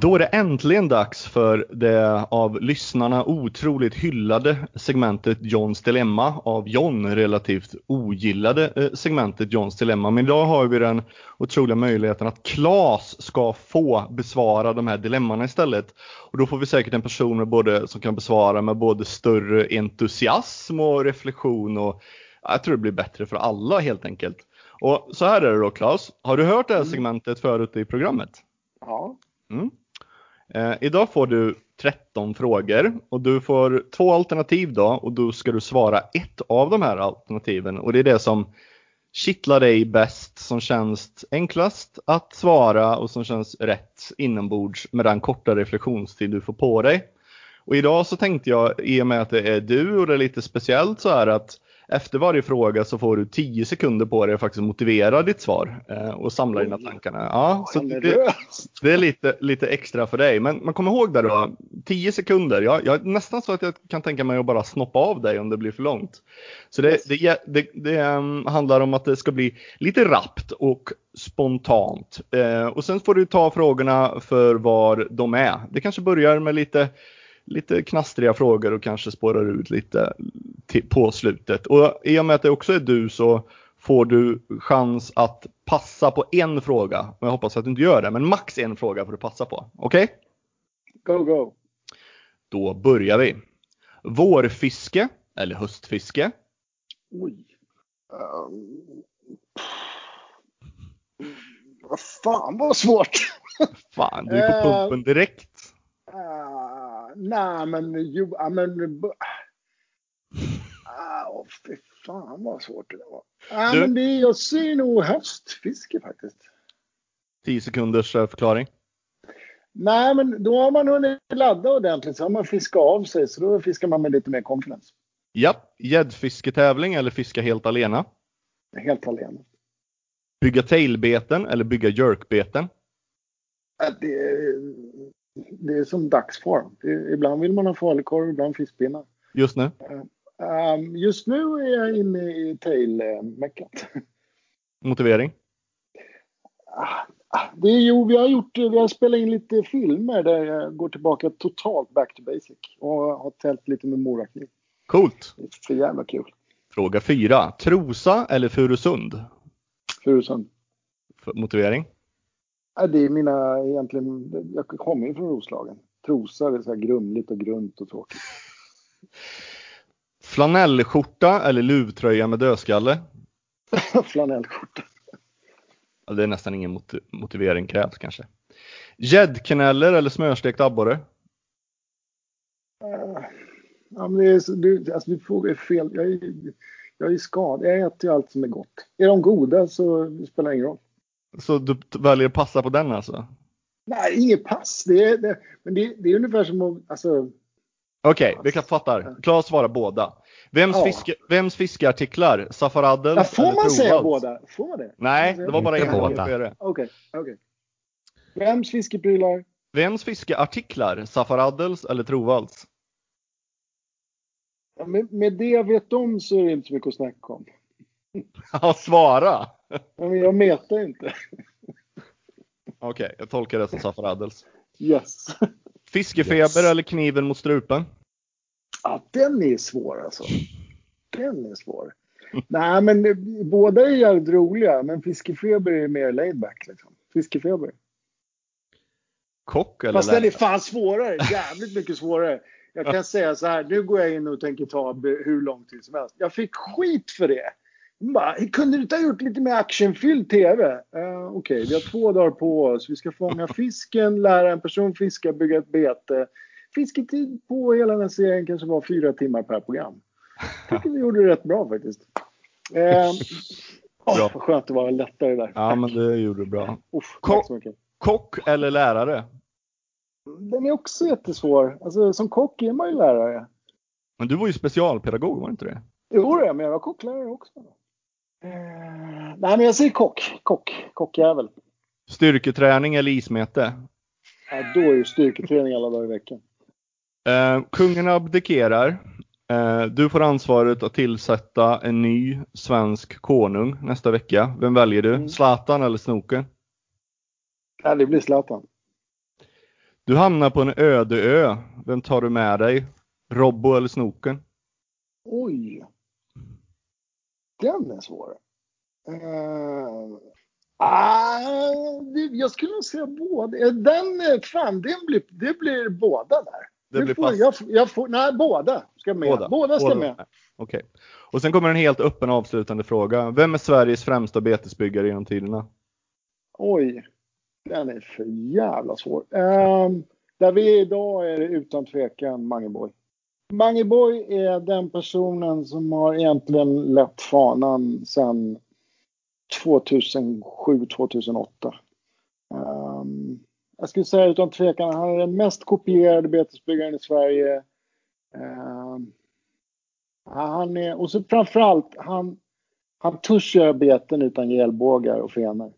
Då är det äntligen dags för det av lyssnarna otroligt hyllade segmentet Johns Dilemma, av John relativt ogillade eh, segmentet Johns Dilemma. Men idag har vi den otroliga möjligheten att Klas ska få besvara de här dilemmana istället. Och då får vi säkert en person både, som kan besvara med både större entusiasm och reflektion och jag tror det blir bättre för alla helt enkelt. Och så här är det då Klas, har du hört det här segmentet förut i programmet? Ja. Mm. Eh, idag får du 13 frågor och du får två alternativ då och då ska du svara ett av de här alternativen och det är det som kittlar dig bäst, som känns enklast att svara och som känns rätt inombords med den korta reflektionstid du får på dig. Och idag så tänkte jag, i och med att det är du och det är lite speciellt så här att efter varje fråga så får du 10 sekunder på dig att faktiskt motivera ditt svar eh, och samla dina tankar. Ja, så det, det, är lite, lite extra för dig. Men man kommer ihåg det då, 10 sekunder. Jag, jag nästan så att jag kan tänka mig att bara snoppa av dig om det blir för långt. Så det, det, det, det um, handlar om att det ska bli lite rappt och spontant. Eh, och sen får du ta frågorna för var de är. Det kanske börjar med lite lite knastriga frågor och kanske spårar ut lite på slutet. Och i och med att det också är du så får du chans att passa på en fråga. Och jag hoppas att du inte gör det, men max en fråga får du passa på. Okej? Okay? Go, go! Då börjar vi. Vårfiske eller höstfiske? Oj. Um... Vad fan vad svårt! fan, du är på pumpen direkt. Uh, nej, men jo, ja, men... Ah, fy fan vad svårt det var. Ah, men det, jag ser nog höstfiske faktiskt. 10 sekunders eh, förklaring. Nej, men då har man hunnit ladda ordentligt så har man fiskat av sig så då fiskar man med lite mer confidence. Ja, gäddfisketävling eller fiska helt alena? Helt alena. Bygga tailbeten eller bygga jerkbeten? Det, det är som dagsform. Ibland vill man ha falukorv, ibland fiskpinnar. Just nu? Um, just nu är jag inne i tail-meckat. *laughs* Motivering? Ah, ah, det är jo, vi har gjort, vi har spelat in lite filmer där jag går tillbaka totalt back to basic och har tält lite med morakniv. Coolt! Det är för jävla kul. Fråga fyra. Trosa eller Furusund? Furusund. Motivering? Det är mina egentligen, jag kommer ju från Roslagen. Trosa är så här grumligt och grunt och tråkigt. Flanellskjorta eller luvtröja med dödskalle? *laughs* Flanellskjorta. Ja, det är nästan ingen motivering krävs kanske. Gäddkaneller eller smörstekt abborre? Uh, ja, men det är, du, alltså, du frågar fel. Jag är, jag är skadad. Jag äter ju allt som är gott. Är de goda så spelar det ingen roll. Så du väljer att passa på den alltså? Nej, inget pass. Det är, det, men det, det är ungefär som att, alltså, Okej, okay, vi kan fattar. Klas svarar båda. Vems, ja. fiske, vems fiskeartiklar? Safaradel ja, Får man säga båda? Får man det? Nej, det var bara en båda. Okej, okej. Okay, Vems fiskeprylar? Vems fiskeartiklar? Safaradels eller Trovalds? Ja, med, med det jag vet om så är det inte så mycket att snacka om. *laughs* Ja, svara! Ja, men jag metar inte. Okej, okay, jag tolkar det som Safaradels. Yes. Fiskefeber yes. eller kniven mot strupen? Ja, den är svår alltså. Den är svår. Nej, men båda är jävligt roliga, men fiskefeber är mer laid back. Liksom. Fiskefeber. Kock eller Fast den är fan svårare. Jävligt mycket svårare. Jag kan *laughs* säga så här, nu går jag in och tänker ta hur lång tid som helst. Jag fick skit för det. Bara, kunde du inte ha gjort lite mer actionfylld TV? Uh, Okej, okay, vi har två dagar på oss. Vi ska fånga *laughs* fisken, lära en person fiska, bygga ett bete. Fisketid på hela den här serien kanske var fyra timmar per program. Jag *laughs* tycker vi gjorde det rätt bra faktiskt. Uh, oh, vad skönt det var lättare där. Ja, men det gjorde du bra. Uff, Ko kock eller lärare? Den är också jättesvår. Alltså, som kock är man ju lärare. Men du var ju specialpedagog, var inte det? Jo, men jag var kocklärare också. Eh, nej, men jag säger kock. Kock. Kockjävel. Styrketräning eller ismete? Ja, då är ju styrketräning alla dagar i veckan. Eh, kungen abdikerar. Eh, du får ansvaret att tillsätta en ny svensk konung nästa vecka. Vem väljer du? Mm. Zlatan eller Snoken? Ja, det blir Zlatan. Du hamnar på en öde ö. Vem tar du med dig? Robbo eller Snoken? Oj. Den är svår. Uh, ah, jag skulle nog säga båda. Den, fan, det blir, det blir båda där. Det blir får, jag, jag får, nej, båda ska med. Båda, båda ska båda. med. Okej. Och sen kommer en helt öppen avslutande fråga. Vem är Sveriges främsta betesbyggare genom tiderna? Oj, den är för jävla svår. Um, där vi är idag är det utan tvekan Mangeboy. Mangeboy är den personen som har egentligen lett fanan sedan 2007-2008. Um, jag skulle säga utan tvekan, han är den mest kopierade betesbyggaren i Sverige. Um, han är, och så framförallt, han, han törs göra beten utan gelbågar och fenor.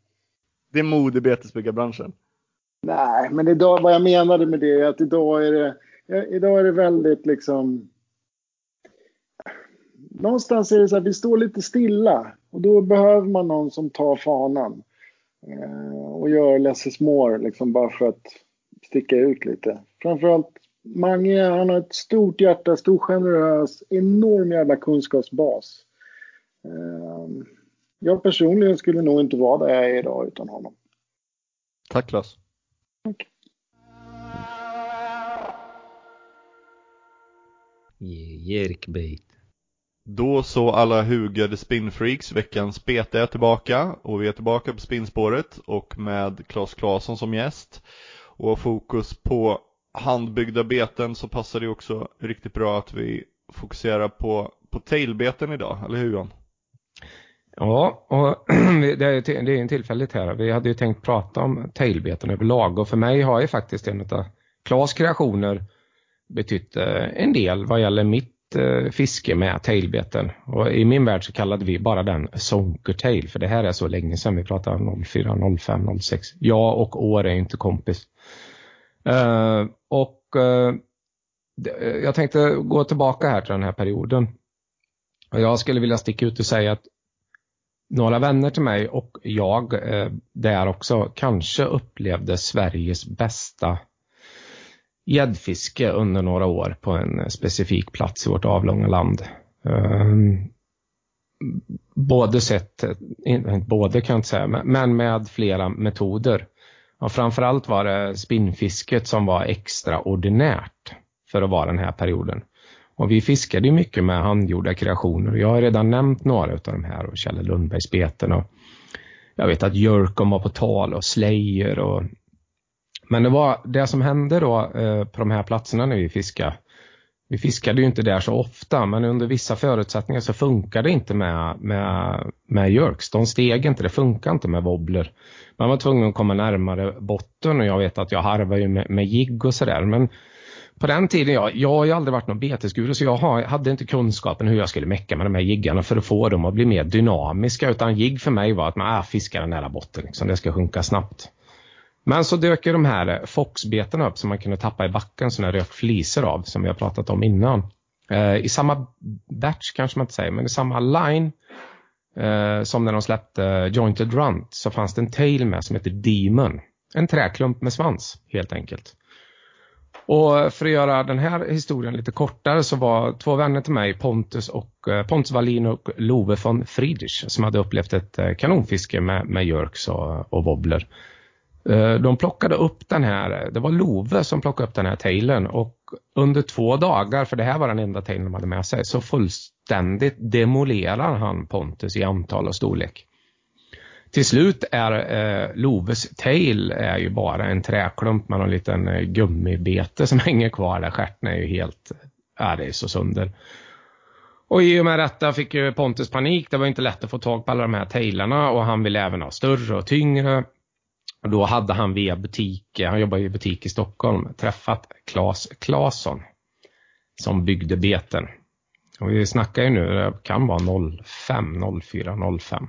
Det är mod i betesbyggarbranschen? Nej, men idag, vad jag menade med det är att idag är det, idag är det väldigt liksom... Någonstans är det så att vi står lite stilla och då behöver man någon som tar fanan eh, och gör less is more, liksom bara för att sticka ut lite. Framförallt Mange, han har ett stort hjärta, stor generös, enorm jävla kunskapsbas. Eh, jag personligen skulle nog inte vara där jag är idag utan honom. Tack Klas. Tack. Jerkbait. Då så alla hugade spinnfreaks, veckans bete är tillbaka och vi är tillbaka på spinnspåret och med Klas Klasson som gäst. Och fokus på handbyggda beten så passar det också riktigt bra att vi fokuserar på, på tailbeten idag, eller hur Johan? Ja, och *clears throat* det är, det är en tillfälligt här. Vi hade ju tänkt prata om tailbeten överlag och för mig har ju faktiskt en av Klas kreationer betytt eh, en del vad gäller mitt eh, fiske med tailbeten. Och i min värld så kallade vi bara den sonkertail för det här är så länge sedan vi pratar 04, 05, 06. Jag och år är inte kompis. Uh, och uh, jag tänkte gå tillbaka här till den här perioden. Och jag skulle vilja sticka ut och säga att några vänner till mig och jag där också kanske upplevde Sveriges bästa gäddfiske under några år på en specifik plats i vårt avlånga land. Ehm, både sett, inte både kan jag inte säga, men med flera metoder. Och framförallt var det spinnfisket som var extraordinärt för att vara den här perioden. Och vi fiskade mycket med handgjorda kreationer. Jag har redan nämnt några av de här och Kjell Lundbergs beten och jag vet att Jörkom var på tal och Slayer och men det var det som hände då eh, på de här platserna när vi fiskade. Vi fiskade ju inte där så ofta men under vissa förutsättningar så funkar det inte med, med, med jerks. De steg inte, det funkar inte med wobbler. Man var tvungen att komma närmare botten och jag vet att jag harvar ju med, med jigg och sådär. Men på den tiden, jag, jag har ju aldrig varit någon betesguru så jag har, hade inte kunskapen hur jag skulle mecka med de här jiggarna för att få dem att bli mer dynamiska. Utan jigg för mig var att man äh, fiskar nära botten, liksom. det ska sjunka snabbt. Men så dök ju de här eh, foxbetarna upp som man kunde tappa i backen som rök fliser av som vi har pratat om innan. Eh, I samma batch kanske man inte säger, men i samma line eh, som när de släppte eh, Jointed Runt så fanns det en tail med som heter Demon. En träklump med svans helt enkelt. Och eh, för att göra den här historien lite kortare så var två vänner till mig, Pontus, och, eh, Pontus Wallin och Love von Friedrich som hade upplevt ett kanonfiske med, med jerks och, och wobbler. Eh, de plockade upp den här, det var Love som plockade upp den här tailen och under två dagar, för det här var den enda tailen de hade med sig, så fullständigt demolerar han Pontus i antal och storlek. Till slut är eh, Loves tail är ju bara en träklump med någon liten eh, gummibete som *laughs* hänger kvar där. Stjärten är ju helt, ja det är så sönder. Och i och med detta fick ju Pontus panik. Det var inte lätt att få tag på alla de här tailarna och han ville även ha större och tyngre. Och då hade han via butik, eh, han jobbar i butik i Stockholm, träffat Claes Claesson som byggde beten. Och vi snackar ju nu, det kan vara 05, 04, 05.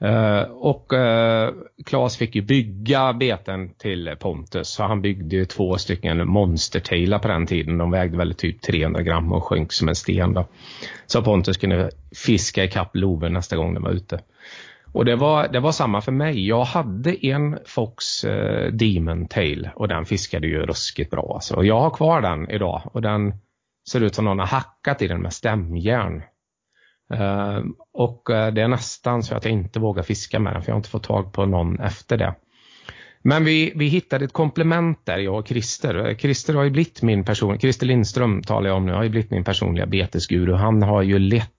Eh, och eh, Claes fick ju bygga beten till Pontus. Så han byggde ju två stycken monstertailar på den tiden. De vägde väl typ 300 gram och sjönk som en sten. Då. Så Pontus kunde fiska i kapp loven nästa gång de var ute. Och det var, det var samma för mig. Jag hade en Fox eh, Demon Tail och den fiskade ju ruskigt bra. Alltså. Och jag har kvar den idag och den ser ut som någon har hackat i den med stämjärn. Eh, och eh, det är nästan så att jag inte vågar fiska med den för jag har inte fått tag på någon efter det. Men vi, vi hittade ett komplement där, jag och Christer. Eh, Christer har ju blivit min person, Christer Lindström talar jag om nu, har ju blivit min personliga betesguru. Han har ju lett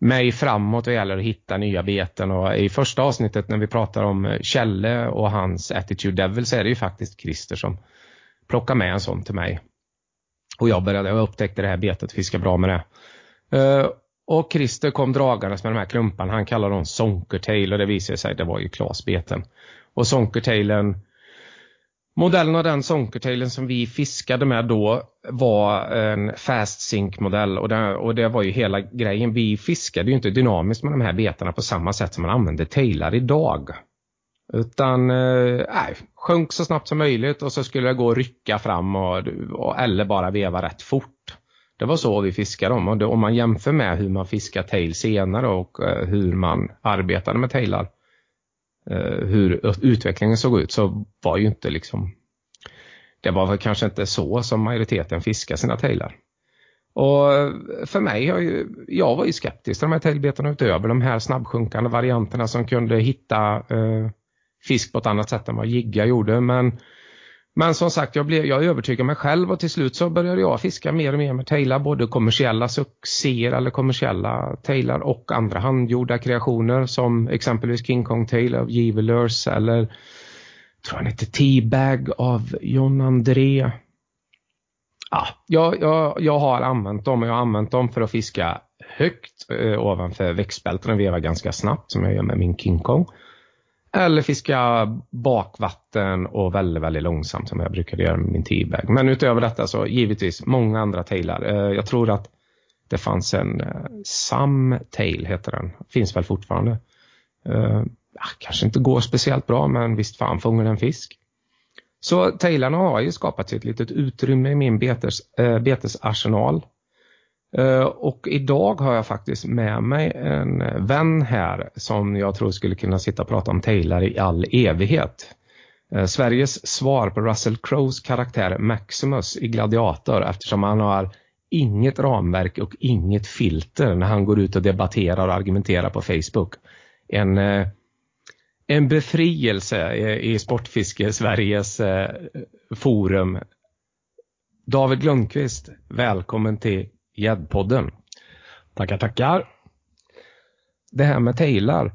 mig framåt vad gäller att hitta nya beten och i första avsnittet när vi pratar om eh, Kjelle och hans Attitude Devil så är det ju faktiskt Christer som plockar med en sån till mig. Och jag började, jag upptäckte det här betet, fiska bra med det. Eh, och Christer kom dragandes med de här klumparna, han kallar dem Sonkertail och det visade sig, det var ju klasbeten. Och Sonkertailen Modellen av den Sonkertailen som vi fiskade med då var en fast sink modell och det, och det var ju hela grejen. Vi fiskade ju inte dynamiskt med de här betarna på samma sätt som man använder tailar idag. Utan eh, sjönk så snabbt som möjligt och så skulle det gå att rycka fram och, och, eller bara veva rätt fort. Det var så vi fiskade dem och det, om man jämför med hur man fiskar tail senare och eh, hur man arbetade med tailar Eh, hur utvecklingen såg ut så var ju inte liksom det var väl kanske inte så som majoriteten fiskar sina tailar. Och eh, för mig, jag, jag var ju skeptisk till de här tailbetarna utöver de här snabbsjunkande varianterna som kunde hitta eh, fisk på ett annat sätt än vad Jigga gjorde. Men men som sagt, jag, blev, jag övertygade mig själv och till slut så började jag fiska mer och mer med tailar, både kommersiella succéer eller kommersiella tailar och andra handgjorda kreationer som exempelvis King Kong Tail av Givelers eller tror han heter T-Bag av John André. Ja, jag, jag, jag har använt dem och jag har använt dem för att fiska högt eh, ovanför växtbältena, veva ganska snabbt som jag gör med min King Kong. Eller fiska bakvatten och väldigt, väldigt långsamt som jag brukade göra med min teabag. Men utöver detta så givetvis många andra tailar. Eh, jag tror att det fanns en eh, Sam Tail heter den. Finns väl fortfarande. Eh, kanske inte går speciellt bra men visst fan fångar den fisk. Så tailarna har ju skapat sig ett litet utrymme i min betes, betesarsenal. Eh, och idag har jag faktiskt med mig en vän här som jag tror skulle kunna sitta och prata om Taylor i all evighet. Eh, Sveriges svar på Russell Crowes karaktär Maximus i Gladiator eftersom han har inget ramverk och inget filter när han går ut och debatterar och argumenterar på Facebook. En, eh, en befrielse i Sportfiske Sveriges forum. David Lundqvist, välkommen till Gäddpodden. Tackar, tackar. Det här med tailar.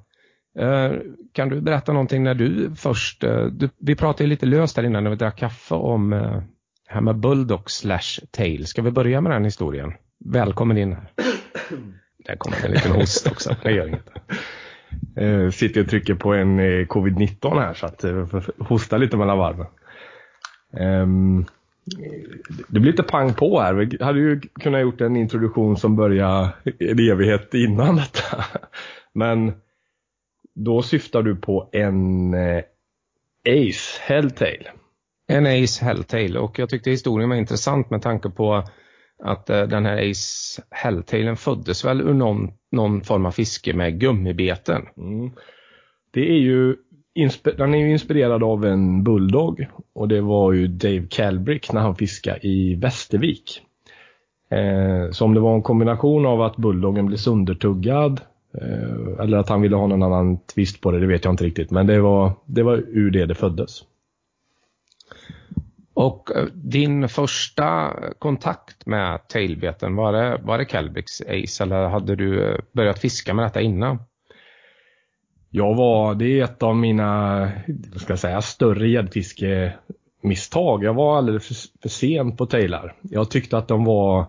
Eh, kan du berätta någonting när du först, eh, du, vi pratade lite löst här innan när vi drack kaffe om eh, det här med Bulldog slash tail. Ska vi börja med den historien? Välkommen in här. Där kommer en liten host också. Det gör inget. Uh, sitter och trycker på en covid-19 här så att uh, hosta lite mellan varven. Um, det blir lite pang på här. Vi hade ju kunnat gjort en introduktion som börjar en evighet innan detta. Men då syftar du på en eh, Ace Helltail. En Ace Helltail och jag tyckte historien var intressant med tanke på att eh, den här Ace Helltailen föddes väl ur någon, någon form av fiske med gummibeten. Mm. Det är ju den är ju inspirerad av en bulldog och det var ju Dave Calbrick när han fiskade i Västervik. Eh, så om det var en kombination av att bulldoggen blev söndertuggad eh, eller att han ville ha någon annan twist på det, det vet jag inte riktigt. Men det var, det var ur det det föddes. Och eh, din första kontakt med tailbeten, var det, var det Calbricks Ace eller hade du eh, börjat fiska med detta innan? Jag var, det är ett av mina, ska jag säga, större gäddfiskemisstag. Jag var alldeles för, för sen på tailar. Jag tyckte att de var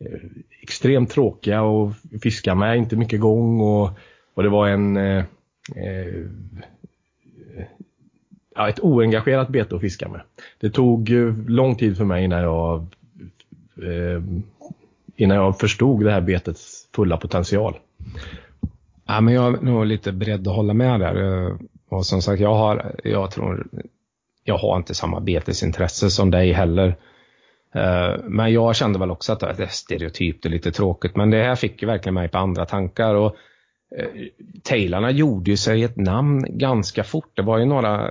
eh, extremt tråkiga att fiska med, inte mycket gång och, och det var en eh, eh, ett oengagerat bete att fiska med. Det tog eh, lång tid för mig innan jag eh, innan jag förstod det här betets fulla potential. Ja, men jag är nog lite beredd att hålla med där. Eh, och som sagt, jag har, jag tror, jag har inte samma betesintresse som dig heller. Eh, men jag kände väl också att det är stereotypt och lite tråkigt. Men det här fick ju verkligen mig på andra tankar. Och eh, tailarna gjorde ju sig ett namn ganska fort. Det var ju några,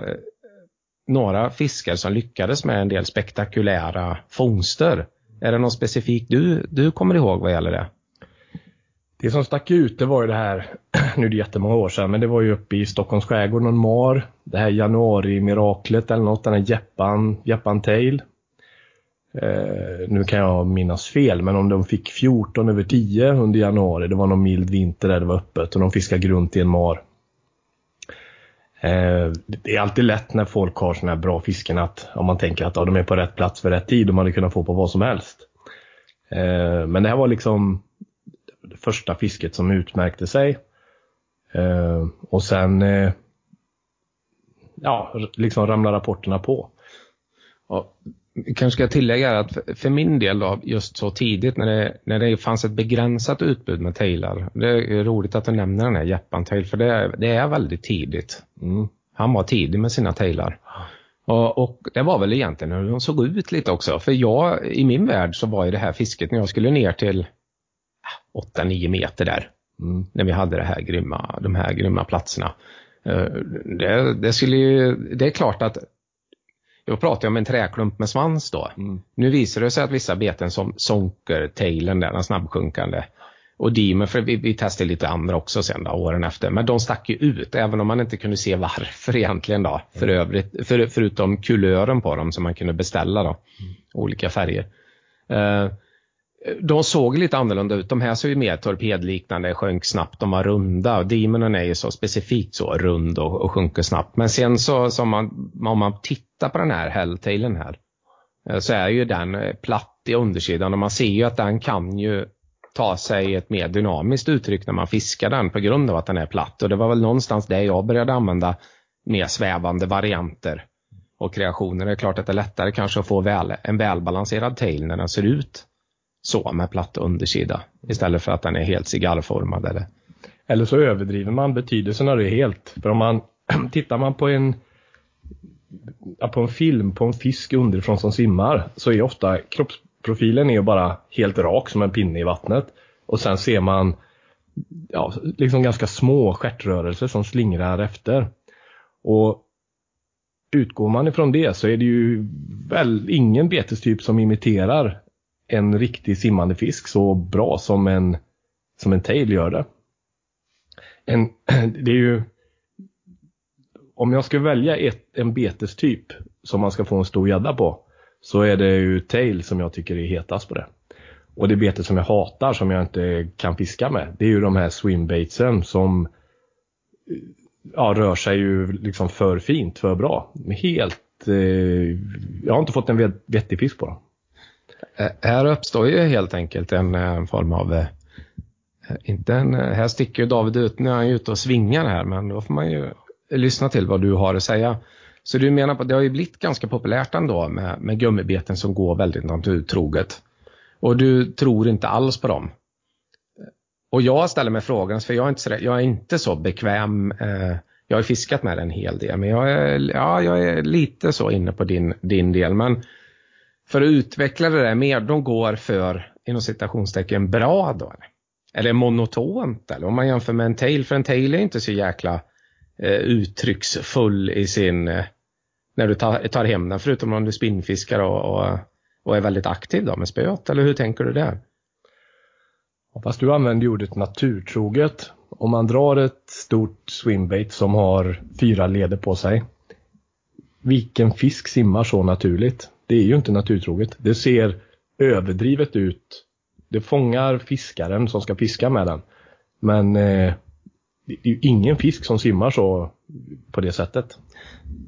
några fiskar som lyckades med en del spektakulära fångster. Är det någon specifik du, du kommer ihåg vad gäller det? Det som stack ut det var ju det här, *clears throat* nu är det jättemånga år sedan, men det var ju uppe i Stockholms skärgård någon mar. Det här januari-miraklet eller något, den här Jeppan, Jeppan Tail. Eh, nu kan jag minnas fel, men om de fick 14 över 10 under januari, det var någon mild vinter där det var öppet och de fiskade grunt i en mar. Eh, det är alltid lätt när folk har sådana här bra fisken att om man tänker att ja, de är på rätt plats för rätt tid och man hade kunnat få på vad som helst. Eh, men det här var liksom det första fisket som utmärkte sig. Eh, och sen eh, ja, liksom ramlar rapporterna på. Och kanske ska jag tillägga att för min del då, just så tidigt när det, när det fanns ett begränsat utbud med tailar. Det är roligt att du nämner den här Jappan tail för det, det är väldigt tidigt. Mm. Han var tidig med sina tailar. Och, och, det var väl egentligen hur de såg ut lite också. För jag, i min värld så var ju det här fisket när jag skulle ner till 8-9 meter där. Mm. När vi hade det här grymma, de här grymma platserna. Eh, det, det, skulle ju, det är klart att jag pratar om en träklump med svans då. Mm. Nu visar det sig att vissa beten som sonker, tailen där, den snabbsjunkande. Och Demon, för vi, vi testade lite andra också sen då, åren efter. Men de stack ju ut, även om man inte kunde se varför egentligen då. För mm. övrigt, för, förutom kulören på dem som man kunde beställa då. Mm. Olika färger. Uh, de såg lite annorlunda ut. De här såg ju mer torpedliknande, sjönk snabbt, de var runda. Demonen är ju så specifikt så rund och, och sjunker snabbt. Men sen så, så om, man, om man tittar på den här Helltailen här eh, så är ju den eh, platt i undersidan och man ser ju att den kan ju ta sig ett mer dynamiskt uttryck när man fiskar den på grund av att den är platt. Och det var väl någonstans det jag började använda mer svävande varianter och kreationer. Det är klart att det är lättare kanske att få väl, en välbalanserad tail när den ser ut så med platt undersida istället för att den är helt cigarrformad. Eller, eller så överdriver man betydelsen av det helt. För om man *clears throat* tittar man på en på en film på en fisk underifrån som simmar så är ofta kroppsprofilen är bara helt rak som en pinne i vattnet. Och sen ser man ja, liksom ganska små stjärtrörelser som slingrar efter. Och utgår man ifrån det så är det ju väl ingen betestyp som imiterar en riktig simmande fisk så bra som en, som en tail gör det. En, *clears throat* det är ju om jag ska välja ett, en betestyp som man ska få en stor gädda på så är det ju tail som jag tycker är hetast på det. Och det bete som jag hatar som jag inte kan fiska med det är ju de här swimbaitsen som ja, rör sig ju liksom för fint, för bra. Helt, eh, jag har inte fått en vettig fisk på dem. Eh, här uppstår ju helt enkelt en, en form av eh, inte en, här sticker ju David ut, nu är han ju ute och svingar här, men då får man ju lyssna till vad du har att säga. Så du menar på att det har ju blivit ganska populärt ändå med, med gummibeten som går väldigt naturtroget. Och du tror inte alls på dem. Och jag ställer mig frågan, för jag är inte så, jag är inte så bekväm. Eh, jag har fiskat med en hel del, men jag är, ja, jag är lite så inne på din, din del. Men för att utveckla det där mer, de går för inom citationstecken bra då? Eller monotont? Eller om man jämför med en tail, för en tail är inte så jäkla eh, uttrycksfull i sin, eh, när du tar, tar hem den, förutom om du spinnfiskar och, och, och är väldigt aktiv då med spöet, eller hur tänker du där? Fast du använder ordet naturtroget. Om man drar ett stort swimbait som har fyra leder på sig. Vilken fisk simmar så naturligt? Det är ju inte naturtroget. Det ser överdrivet ut. Det fångar fiskaren som ska fiska med den. Men eh, det är ju ingen fisk som simmar så på det sättet.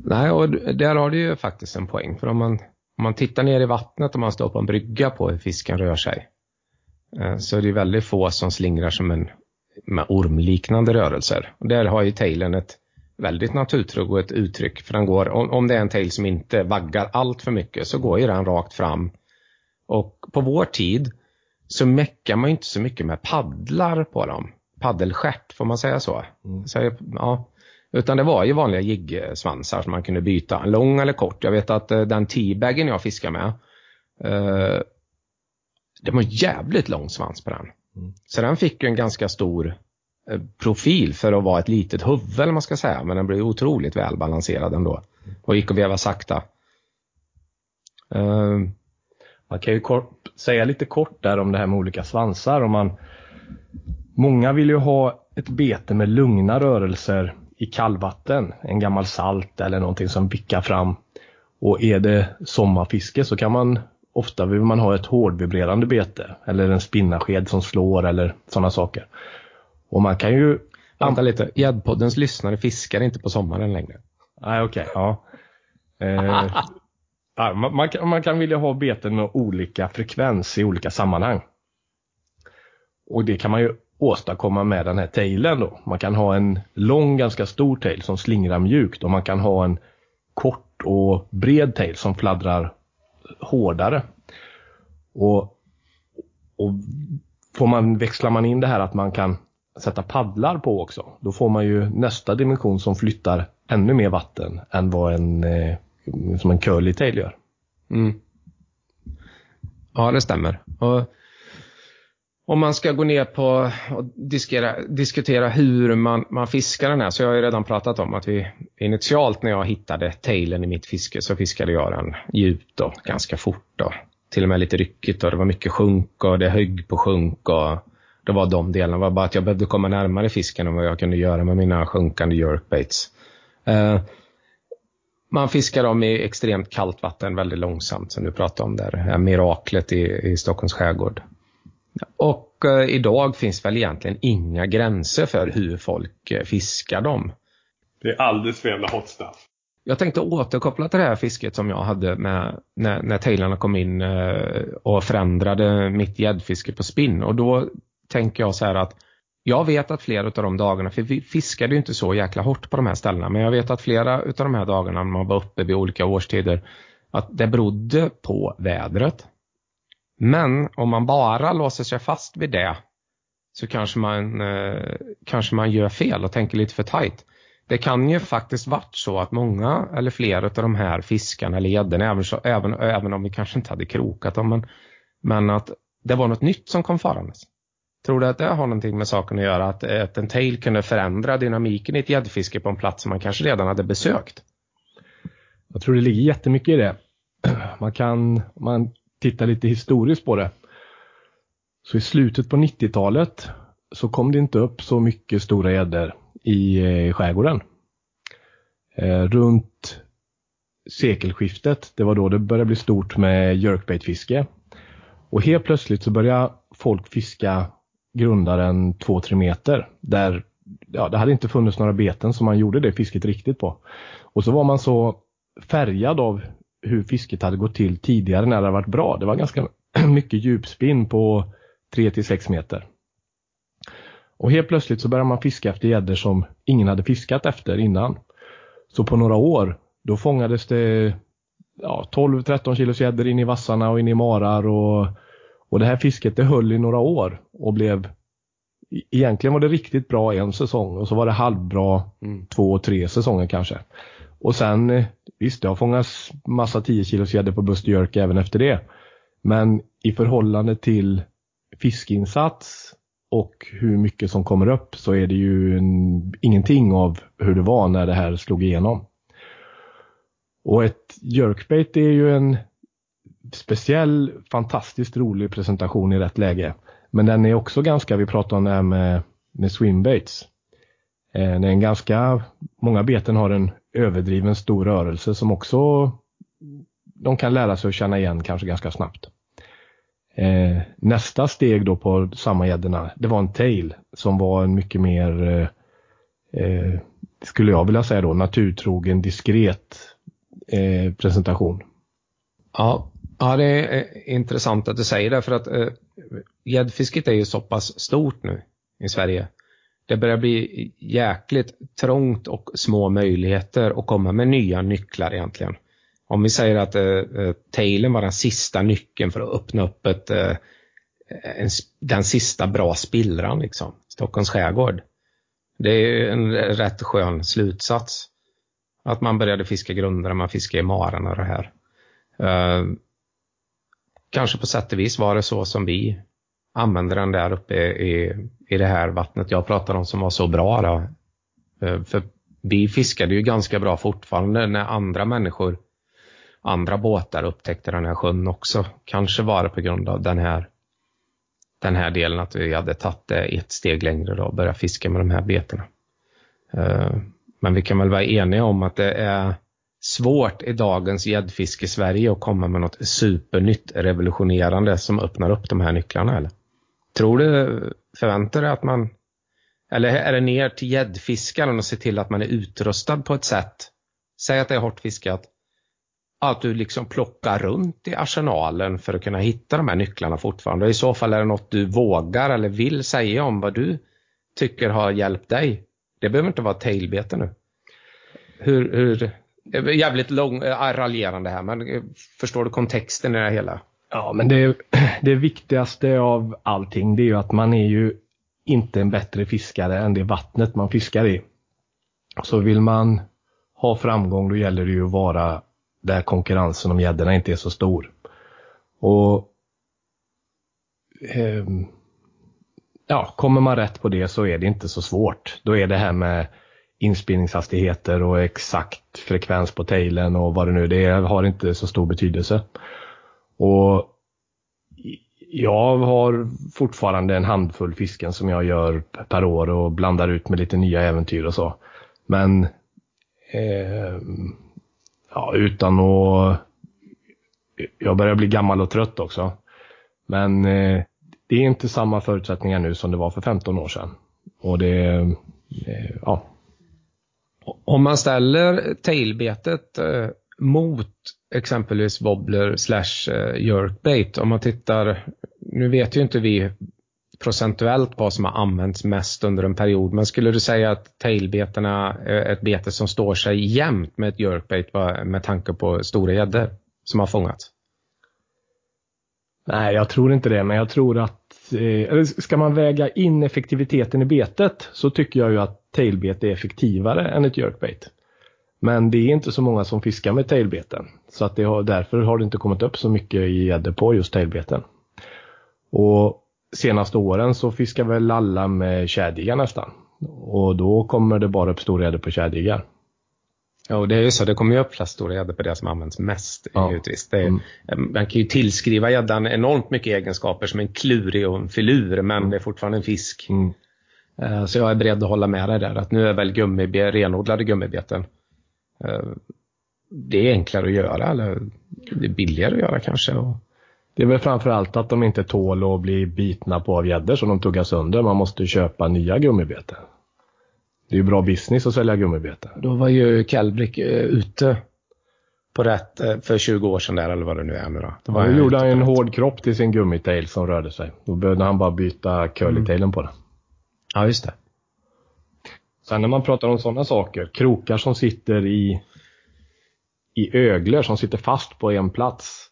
Nej, och där har du ju faktiskt en poäng. För om man, om man tittar ner i vattnet och man står på en brygga på hur fisken rör sig. Eh, så är det väldigt få som slingrar som en med ormliknande rörelser. Och där har ju tailen ett väldigt naturtroget uttryck. För den går, om, om det är en tail som inte vaggar allt för mycket så går ju den rakt fram. Och på vår tid så meckar man inte så mycket med paddlar på dem. Paddelskärt, får man säga så? Mm. så ja. Utan det var ju vanliga jiggsvansar som man kunde byta, lång eller kort. Jag vet att uh, den teabagen jag fiskar med, uh, det var jävligt lång svans på den. Mm. Så den fick en ganska stor eh, Eh, profil för att vara ett litet huvud eller man ska säga. Men den blir otroligt välbalanserad ändå. Och gick att veva sakta. Uh, man kan ju kort, säga lite kort där om det här med olika svansar. Om man, många vill ju ha ett bete med lugna rörelser i kallvatten. En gammal salt eller någonting som vickar fram. Och är det sommarfiske så kan man ofta vill man ha ett hårdvibrerande bete eller en spinnarsked som slår eller sådana saker. Och man kan ju... Vänta lite, Gäddpoddens lyssnare fiskar inte på sommaren längre. Nej okej, okay, ja. Eh, *laughs* man, man, kan, man kan vilja ha beten med olika frekvens i olika sammanhang. Och det kan man ju åstadkomma med den här tailen då. Man kan ha en lång, ganska stor tail som slingrar mjukt och man kan ha en kort och bred tail som fladdrar hårdare. Och, och får man, växlar man in det här att man kan sätta paddlar på också, då får man ju nästa dimension som flyttar ännu mer vatten än vad en, eh, som en curly tail gör. Mm. Ja, det stämmer. Och om man ska gå ner på och diskutera, diskutera hur man, man fiskar den här så jag har ju redan pratat om att vi initialt när jag hittade tailen i mitt fiske så fiskade jag den djupt och ganska fort. Då. Till och med lite ryckigt och det var mycket sjunk och det högg på sjunk och det var de delarna. Det var bara att jag behövde komma närmare fisken än vad jag kunde göra med mina sjunkande jerkbaits. Uh, man fiskar dem i extremt kallt vatten väldigt långsamt som du pratade om där. Miraklet i, i Stockholms skärgård. Och eh, idag finns väl egentligen inga gränser för hur folk eh, fiskar dem. Det är alldeles för jävla hot stuff. Jag tänkte återkoppla till det här fisket som jag hade med när, när tailarna kom in eh, och förändrade mitt gäddfiske på spinn. Och då tänker jag så här att jag vet att flera av de dagarna, för vi fiskade ju inte så jäkla hårt på de här ställena, men jag vet att flera av de här dagarna när man var uppe vid olika årstider, att det berodde på vädret. Men om man bara låser sig fast vid det så kanske man, eh, kanske man gör fel och tänker lite för tajt. Det kan ju faktiskt varit så att många eller flera av de här fiskarna eller gäddorna, även, även, även om vi kanske inte hade krokat dem, men, men att det var något nytt som kom farandes. Tror du att det har någonting med saken att göra? Att, eh, att en tail kunde förändra dynamiken i ett gäddfiske på en plats som man kanske redan hade besökt? Jag tror det ligger jättemycket i det. Man kan, man tittar lite historiskt på det. Så i slutet på 90-talet så kom det inte upp så mycket stora gäddor i eh, skärgården. Eh, runt sekelskiftet, det var då det började bli stort med jerkbaitfiske. Och helt plötsligt så började folk fiska grundaren 2-3 meter. Där ja, det hade inte funnits några beten som man gjorde det fisket riktigt på. Och så var man så färgad av hur fisket hade gått till tidigare när det varit bra. Det var ganska *clears throat* mycket djupspinn på 3 6 meter. Och helt plötsligt så började man fiska efter gäddor som ingen hade fiskat efter innan. Så på några år då fångades det ja, 12-13 kilos gäddor in i vassarna och in i marar och, och det här fisket det höll i några år och blev Egentligen var det riktigt bra en säsong och så var det halvbra mm. två, tre säsonger kanske. Och sen, eh, visst det har fångats massa 10 kilos gäddor på Bustjörk även efter det. Men i förhållande till fiskinsats och hur mycket som kommer upp så är det ju en, ingenting av hur det var när det här slog igenom. Och ett jerkbait är ju en speciell, fantastiskt rolig presentation i rätt läge. Men den är också ganska, vi pratade om det här med, med swimbaits. Eh, det är en ganska, många beten har en överdriven stor rörelse som också de kan lära sig att känna igen kanske ganska snabbt. Eh, nästa steg då på samma gäddorna, det var en tail som var en mycket mer, eh, eh skulle jag vilja säga då, naturtrogen, diskret eh, presentation. Ja, ja, det är eh, intressant att du säger det för att eh, gäddfisket är ju så pass stort nu i Sverige det börjar bli jäkligt trångt och små möjligheter att komma med nya nycklar egentligen. Om vi säger att eh, eh tailen var den sista nyckeln för att öppna upp ett, eh, en, den sista bra spillran, liksom. Stockholms skärgård. Det är en rätt skön slutsats. Att man började fiska grundare, man fiskade i maran och det här. Eh, Kanske på sätt och vis var det så som vi använde den där uppe i, i det här vattnet jag pratade om som var så bra. Då. Eh, för vi fiskade ju ganska bra fortfarande när andra människor, andra båtar upptäckte den här sjön också. Kanske var det på grund av den här, den här delen att vi hade tagit det ett steg längre då och börjat fiska med de här betena. Eh, men vi kan väl vara eniga om att det är svårt i dagens gäddfiske i Sverige att komma med något supernytt revolutionerande som öppnar upp de här nycklarna eller? Tror du, förväntar dig att man, eller är det ner till gäddfiskaren och se till att man är utrustad på ett sätt, säg att det är hårt fiskat, att du liksom plockar runt i arsenalen för att kunna hitta de här nycklarna fortfarande. I så fall är det något du vågar eller vill säga om vad du tycker har hjälpt dig. Det behöver inte vara tailbete nu. Hur, hur, Eh, jävligt lång, äh, raljerande här, men eh, förstår du kontexten i det hela? Ja, men det, *clears throat* det viktigaste av allting det är ju att man är ju inte en bättre fiskare än det vattnet man fiskar i. Så vill man ha framgång då gäller det ju att vara där konkurrensen om gäddorna inte är så stor. Och eh, ja, kommer man rätt på det så är det inte så svårt. Då är det här med inspelningshastigheter och exakt frekvens på tailen och vad det nu är, det har inte så stor betydelse. Och jag har fortfarande en handfull fisken som jag gör per år och blandar ut med lite nya äventyr och så. Men eh, ja, utan att... Jag börjar bli gammal och trött också. Men eh, det är inte samma förutsättningar nu som det var för 15 år sedan. Och det, eh, ja. Om man ställer tailbetet eh, mot exempelvis wobbler slash eh, jerkbait. Om man tittar, nu vet ju inte vi procentuellt vad som har använts mest under en period. Men skulle du säga att tailbetena är ett bete som står sig jämnt med ett jerkbait med tanke på stora gäddor som har fångats? Nej, jag tror inte det, men jag tror att Eh, eller ska man väga in effektiviteten i betet så tycker jag ju att tailbete är effektivare än ett jerkbait. Men det är inte så många som fiskar med tailbeten. Så att det har, därför har det inte kommit upp så mycket i gäddor på just tailbeten. Och senaste åren så fiskar väl alla med tjädjiggar nästan. Och då kommer det bara upp stor gädda på tjädjiggar. Ja, och det är ju så. Det kommer ju upp flest stora gäddor på det som används mest. Ja. Det är, mm. Man kan ju tillskriva gäddan enormt mycket egenskaper som en klurig och en filur, men mm. det är fortfarande en fisk. Mm. Eh, så jag är beredd att hålla med dig där, att nu är väl gummibe, renodlade gummibeten Eh, det är enklare att göra eller det är billigare att göra kanske. Det är väl framförallt att de inte tål att bli bitna på av gäddor som de tuggar sönder. Man måste köpa nya gummibeten. Det är ju bra business att sälja gummibeten. Då var ju Kelbrick eh, ute på rätt eh, för 20 år sedan där eller vad det nu är nu då. då var ja, gjorde han en hård kropp till sin gummitail som rörde sig. Då behövde han bara byta curlytailen mm. på den. Ja, just det. Sen när man pratar om sådana saker, krokar som sitter i, i öglor som sitter fast på en plats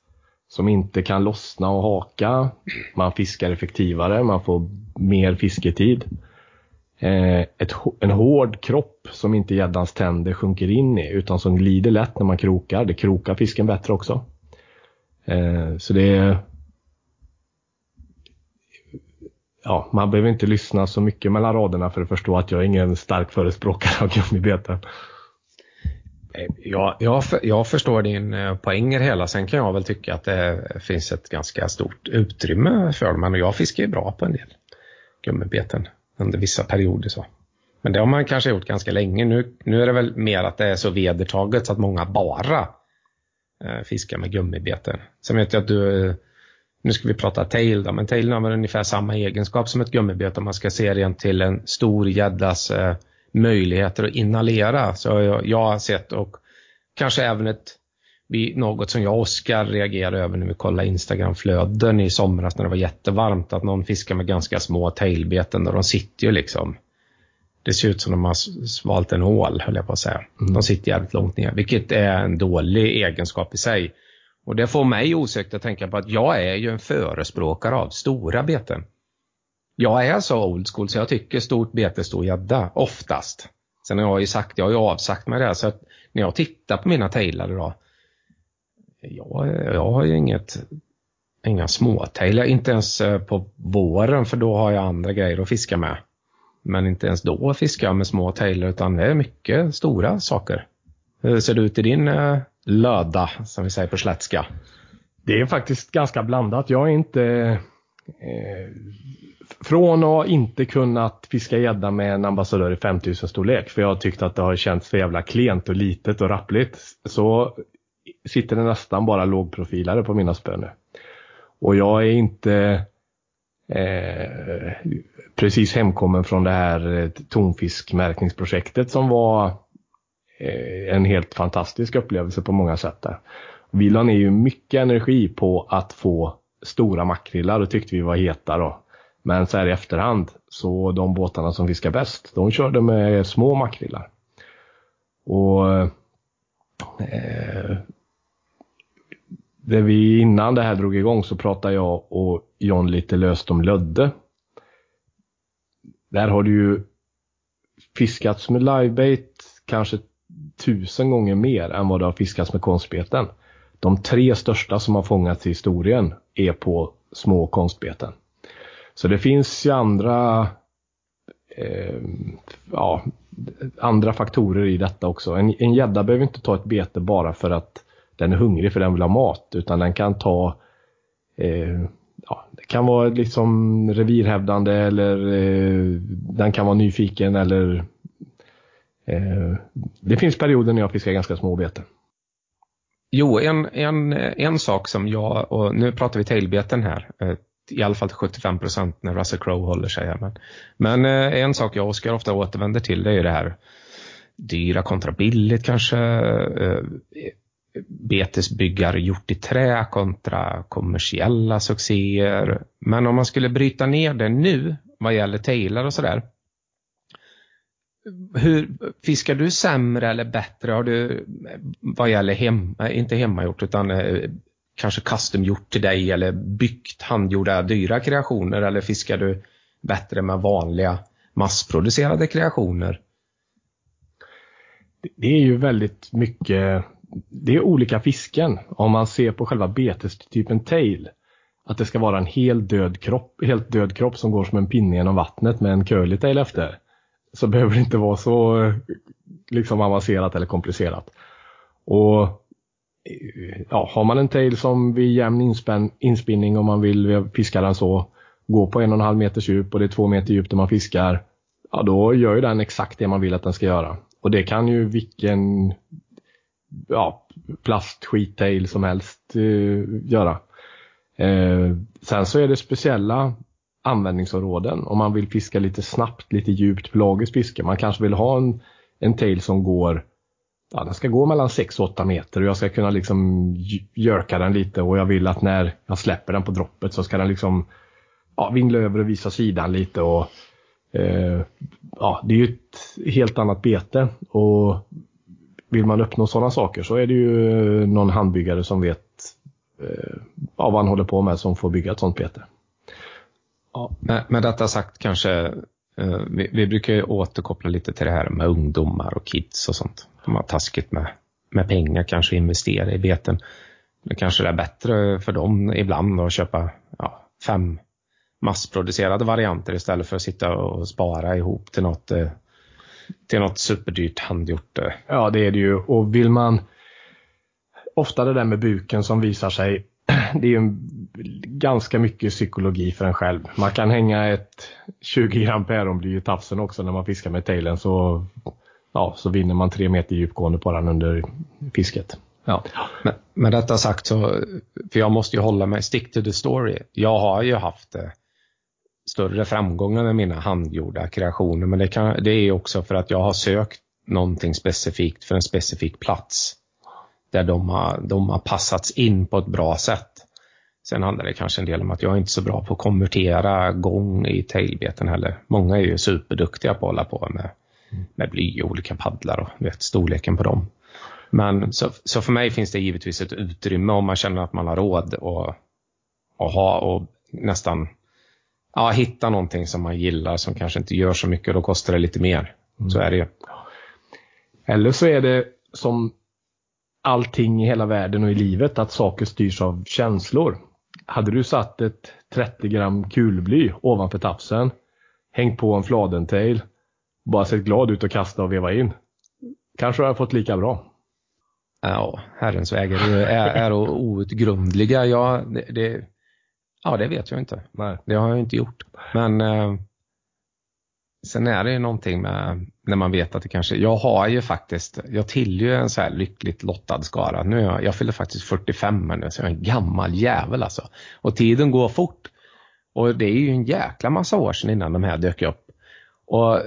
som inte kan lossna och haka. Man fiskar effektivare, man får mer fisketid. Eh, ett, en hård kropp som inte gäddans tänder sjunker in i utan som glider lätt när man krokar. Det krokar fisken bättre också. Eh, så det är ja, man behöver inte lyssna så mycket mellan raderna för att förstå att jag är ingen stark förespråkare av gummibeten. Eh, jag, jag, jag förstår din eh, poäng i det hela. Sen kan jag väl tycka att det finns ett ganska stort utrymme för dem. Men jag fiskar ju bra på en del gummibeten under vissa perioder. så. Men det har man kanske gjort ganska länge. Nu, nu är det väl mer att det är så vedertaget så att många bara eh, fiskar med gummibeten. Sen vet jag att du eh, nu ska vi prata tail då, men tail har väl ungefär samma egenskap som ett gummibete om man ska se rent till en stor gäddas eh, möjligheter att inhalera. Så jag, jag har sett och kanske även ett något som jag och Oskar reagerade över när vi kollade Instagramflöden i somras när det var jättevarmt, att någon fiskar med ganska små tailbeten och de sitter ju liksom det ser ut som de har svalt en hål, höll jag på att säga. Mm. De sitter jävligt långt ner, vilket är en dålig egenskap i sig. Och det får mig osökt att tänka på att jag är ju en förespråkare av stora beten. Jag är så old school så jag tycker stort bete, stor gädda, oftast. Sen har jag ju sagt, jag har ju avsagt mig det, så att när jag tittar på mina tailar idag, jag, jag har ju inget inga småtailar, Inte ens eh, på våren för då har jag andra grejer att fiska med. Men inte ens då fiskar jag med småtailar utan det är mycket stora saker. Hur ser det ut i din eh, löda som vi säger på slätska? Det är faktiskt ganska blandat. Jag är inte... Eh, från att inte kunnat fiska gädda med en ambassadör i 5000 storlek för jag har tyckt att det har känts för jävla klent och litet och rappligt. Så sitter det nästan bara lågprofilare på mina spön nu. Och jag är inte eh, precis hemkommen från det här eh, tonfiskmärkningsprojektet som var eh, en helt fantastisk upplevelse på många sätt. Där. Vi la ner ju mycket energi på att få stora makrillar och tyckte vi var heta då. Men så här i efterhand, så de båtarna som fiskar bäst, de körde med små makrillar. Och eh, Eh, det vi innan det här drog igång så pratade jag och John lite löst om lödde. Där har det ju fiskats med livebait kanske tusen gånger mer än vad det har fiskats med konstbeten. De tre största som har fångats i historien är på små konstbeten. Så det finns ju andra eh, ja, andra faktorer i detta också. En gädda behöver inte ta ett bete bara för att den är hungrig för den vill ha mat utan den kan ta eh, ja, det kan vara liksom revirhävdande eller eh, den kan vara nyfiken eller eh, det finns perioder när jag fiskar ganska små beten. Jo, en, en, en sak som jag, och nu pratar vi tailbeten här, eh, i alla fall till 75 procent när Russell Crowe håller sig här. Men, men eh, en sak jag och Oskar ofta återvänder till det är det här dyra kontra billigt kanske. Eh, Betesbyggare gjort i trä kontra kommersiella succéer. Men om man skulle bryta ner det nu vad gäller tailar och sådär. Hur, fiskar du sämre eller bättre har du vad gäller hem, eh, inte hemmagjort utan kanske custom gjort till dig eller byggt handgjorda dyra kreationer eller fiskar du bättre med vanliga massproducerade kreationer? Det är ju väldigt mycket det är olika fisken. Om man ser på själva betestypen tail. Att det ska vara en hel död kropp, helt död kropp som går som en pinne genom vattnet med en curly tail efter. Så behöver det inte vara så liksom avancerat eller komplicerat. Och ja, har man en tail som vid jämn inspän, inspinning om man vill fiska den så, gå på en och en halv meters djup och det är två meter djup där man fiskar, ja då gör ju den exakt det man vill att den ska göra. Och det kan ju vilken ja, plastskittail som helst eh, göra. Eh, sen så är det speciella användningsområden om man vill fiska lite snabbt, lite djupt pelagiskt fiske. Man kanske vill ha en, en tail som går ja, den ska gå mellan 6 och 8 meter och jag ska kunna liksom jerka den lite och jag vill att när jag släpper den på droppet så ska den liksom ja, vingla över och visa sidan lite och eh, ja, det är ju ett helt annat bete och vill man uppnå sådana saker så är det ju någon handbyggare som vet eh, vad han håller på med som får bygga ett sådant bete. Ja, med, med detta sagt kanske Eh, vi, vi, brukar ju återkoppla lite till det här med ungdomar och kids och sånt. De har taskigt med, med pengar, kanske investera i beten. Det kanske är bättre för dem ibland att köpa ja, fem massproducerade varianter istället för att sitta och spara ihop till något eh, till något superdyrt handgjort. Eh. Ja, det är det ju. Och vill man... Ofta det där med buken som visar sig. *clears throat* Det är ju en ganska mycket psykologi för en själv. Man kan hänga ett 20 gram päronbly i tafsen också när man fiskar med tailen så, ja, så vinner man tre meter djupgående på den under fisket. Ja. Men, med detta sagt så, för jag måste ju hålla mig, stick to the story. Jag har ju haft eh, större framgångar med mina handgjorda kreationer. Men det, kan, det är också för att jag har sökt någonting specifikt för en specifik plats. Där de har, de har passats in på ett bra sätt. Sen handlar det kanske en del om att jag är inte så bra på att konvertera gång i tailbeten heller. Många är ju superduktiga på att hålla på med, med bly och olika paddlar och vet storleken på dem. Men så, så för mig finns det givetvis ett utrymme om man känner att man har råd att, att ha och nästan ja, hitta någonting som man gillar som kanske inte gör så mycket. Då kostar det lite mer. Mm. Så är det ju. Eller så är det som allting i hela världen och i livet att saker styrs av känslor. Hade du satt ett 30 gram kulbly ovanför tafsen, hängt på en fladentail, bara sett glad ut och kasta och veva in. Kanske hade fått lika bra. Ja, Herrens vägar är, är outgrundliga. Ja det, det, ja, det vet jag inte. Nej. Det har jag inte gjort. Men eh, sen är det ju någonting med när man vet att det kanske, jag har ju faktiskt, jag tillhör en så här lyckligt lottad skara. Nu är jag, jag fyller faktiskt 45 nu, så jag är en gammal jävel alltså. Och tiden går fort. Och det är ju en jäkla massa år sedan innan de här dök upp. Och eh,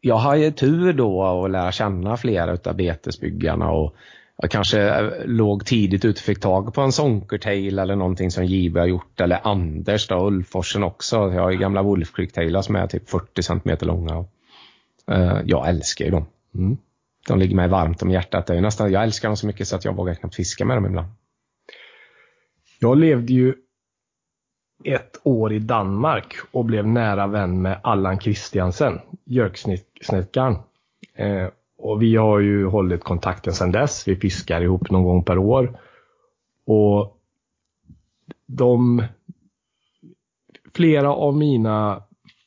jag har ju tur då att lära känna flera utav betesbyggarna och jag kanske eh, låg tidigt ute och fick tag på en sonkertail eller någonting som JB har gjort eller Anders då, Ulforsen också. Jag har ju gamla Wolf Creek Tailar som är typ 40 cm långa. Uh, jag älskar ju dem. Mm. De ligger mig varmt om hjärtat. Det är nästan, jag älskar dem så mycket så att jag vågar knappt fiska med dem ibland. Jag levde ju ett år i Danmark och blev nära vän med Allan Christiansen, Jörksnäckaren. Eh, och vi har ju hållit kontakten sedan dess. Vi fiskar ihop någon gång per år. Och de flera av mina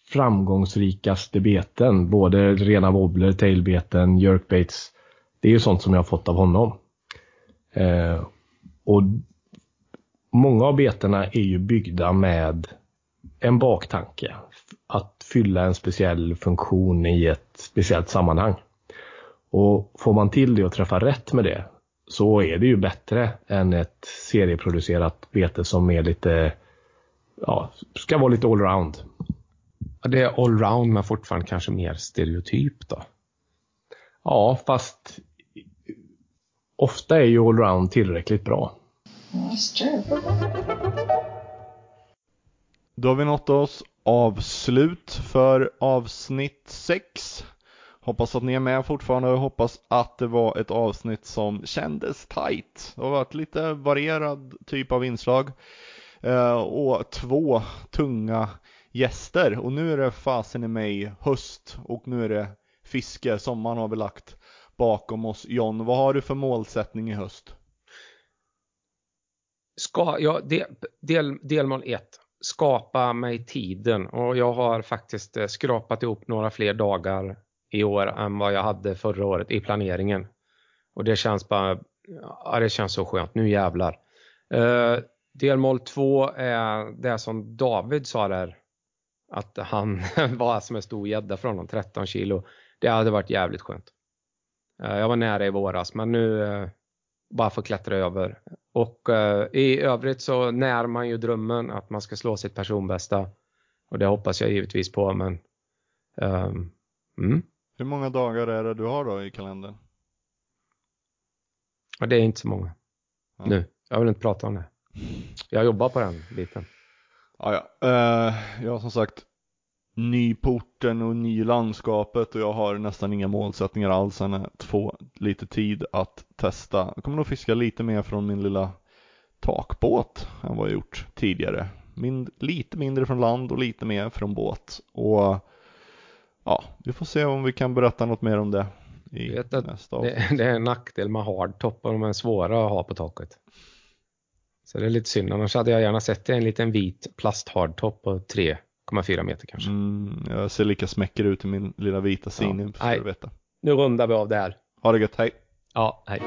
framgångsrikaste beten, både rena wobbler, tailbeten, jerkbaits, det är ju sånt som jag har fått av honom. Eh, och många av betena är ju byggda med en baktanke. Att fylla en speciell funktion i ett speciellt sammanhang. Och får man till det och träffa rätt med det så är det ju bättre än ett serieproducerat bete som är lite, ja, ska vara lite allround. Ja, det är allround men fortfarande kanske mer stereotyp då? Ja, fast ofta är ju allround tillräckligt bra. Då har vi nått oss avslut för avsnitt 6. Hoppas att ni är med fortfarande och hoppas att det var ett avsnitt som kändes tight. Det har varit lite varierad typ av inslag. Eh, och två tunga gäster. Och nu är det fasen i mig höst och nu är det fiske. Sommaren har vi lagt bakom oss. John, vad har du för målsättning i höst? Ska, ja, del, del, delmål 1. Skapa mig tiden och jag har faktiskt eh, skrapat ihop några fler dagar i år än vad jag hade förra året i planeringen. Och det känns bara, ja det känns så skönt, nu jävlar. Eh, delmål 2 är det som David sa där, att han *laughs* var som en stor gädda från honom, 13 kilo. Det hade varit jävligt skönt. Eh, jag var nära i våras men nu eh, bara få klättra över. Och eh, i övrigt så när man ju drömmen att man ska slå sitt personbästa. Och det hoppas jag givetvis på men um, mm. Hur många dagar är det du har då i kalendern? Ja, det är inte så många. Ja. Nu. Jag vill inte prata om det. Jag jobbar på den biten. Ja, ja. Uh, jag har som sagt ny porten och ny landskapet och jag har nästan inga målsättningar alls än att få lite tid att testa. Jag kommer nog fiska lite mer från min lilla takbåt än vad jag gjort tidigare. Min, lite mindre från land och lite mer från båt. Och ja, vi får se om vi kan berätta något mer om det i nästa avsnitt. Det, det, är en nackdel med hardtoppar, de är svåra att ha på taket. Så det är lite synd, annars hade jag gärna sett en liten vit plasthardtopp på 3,4 meter kanske. Mm, jag ser lika smäcker ut i min lilla vita Sinium, ja. Nu rundar vi av där. Ha det gött, hej! Ja, hej.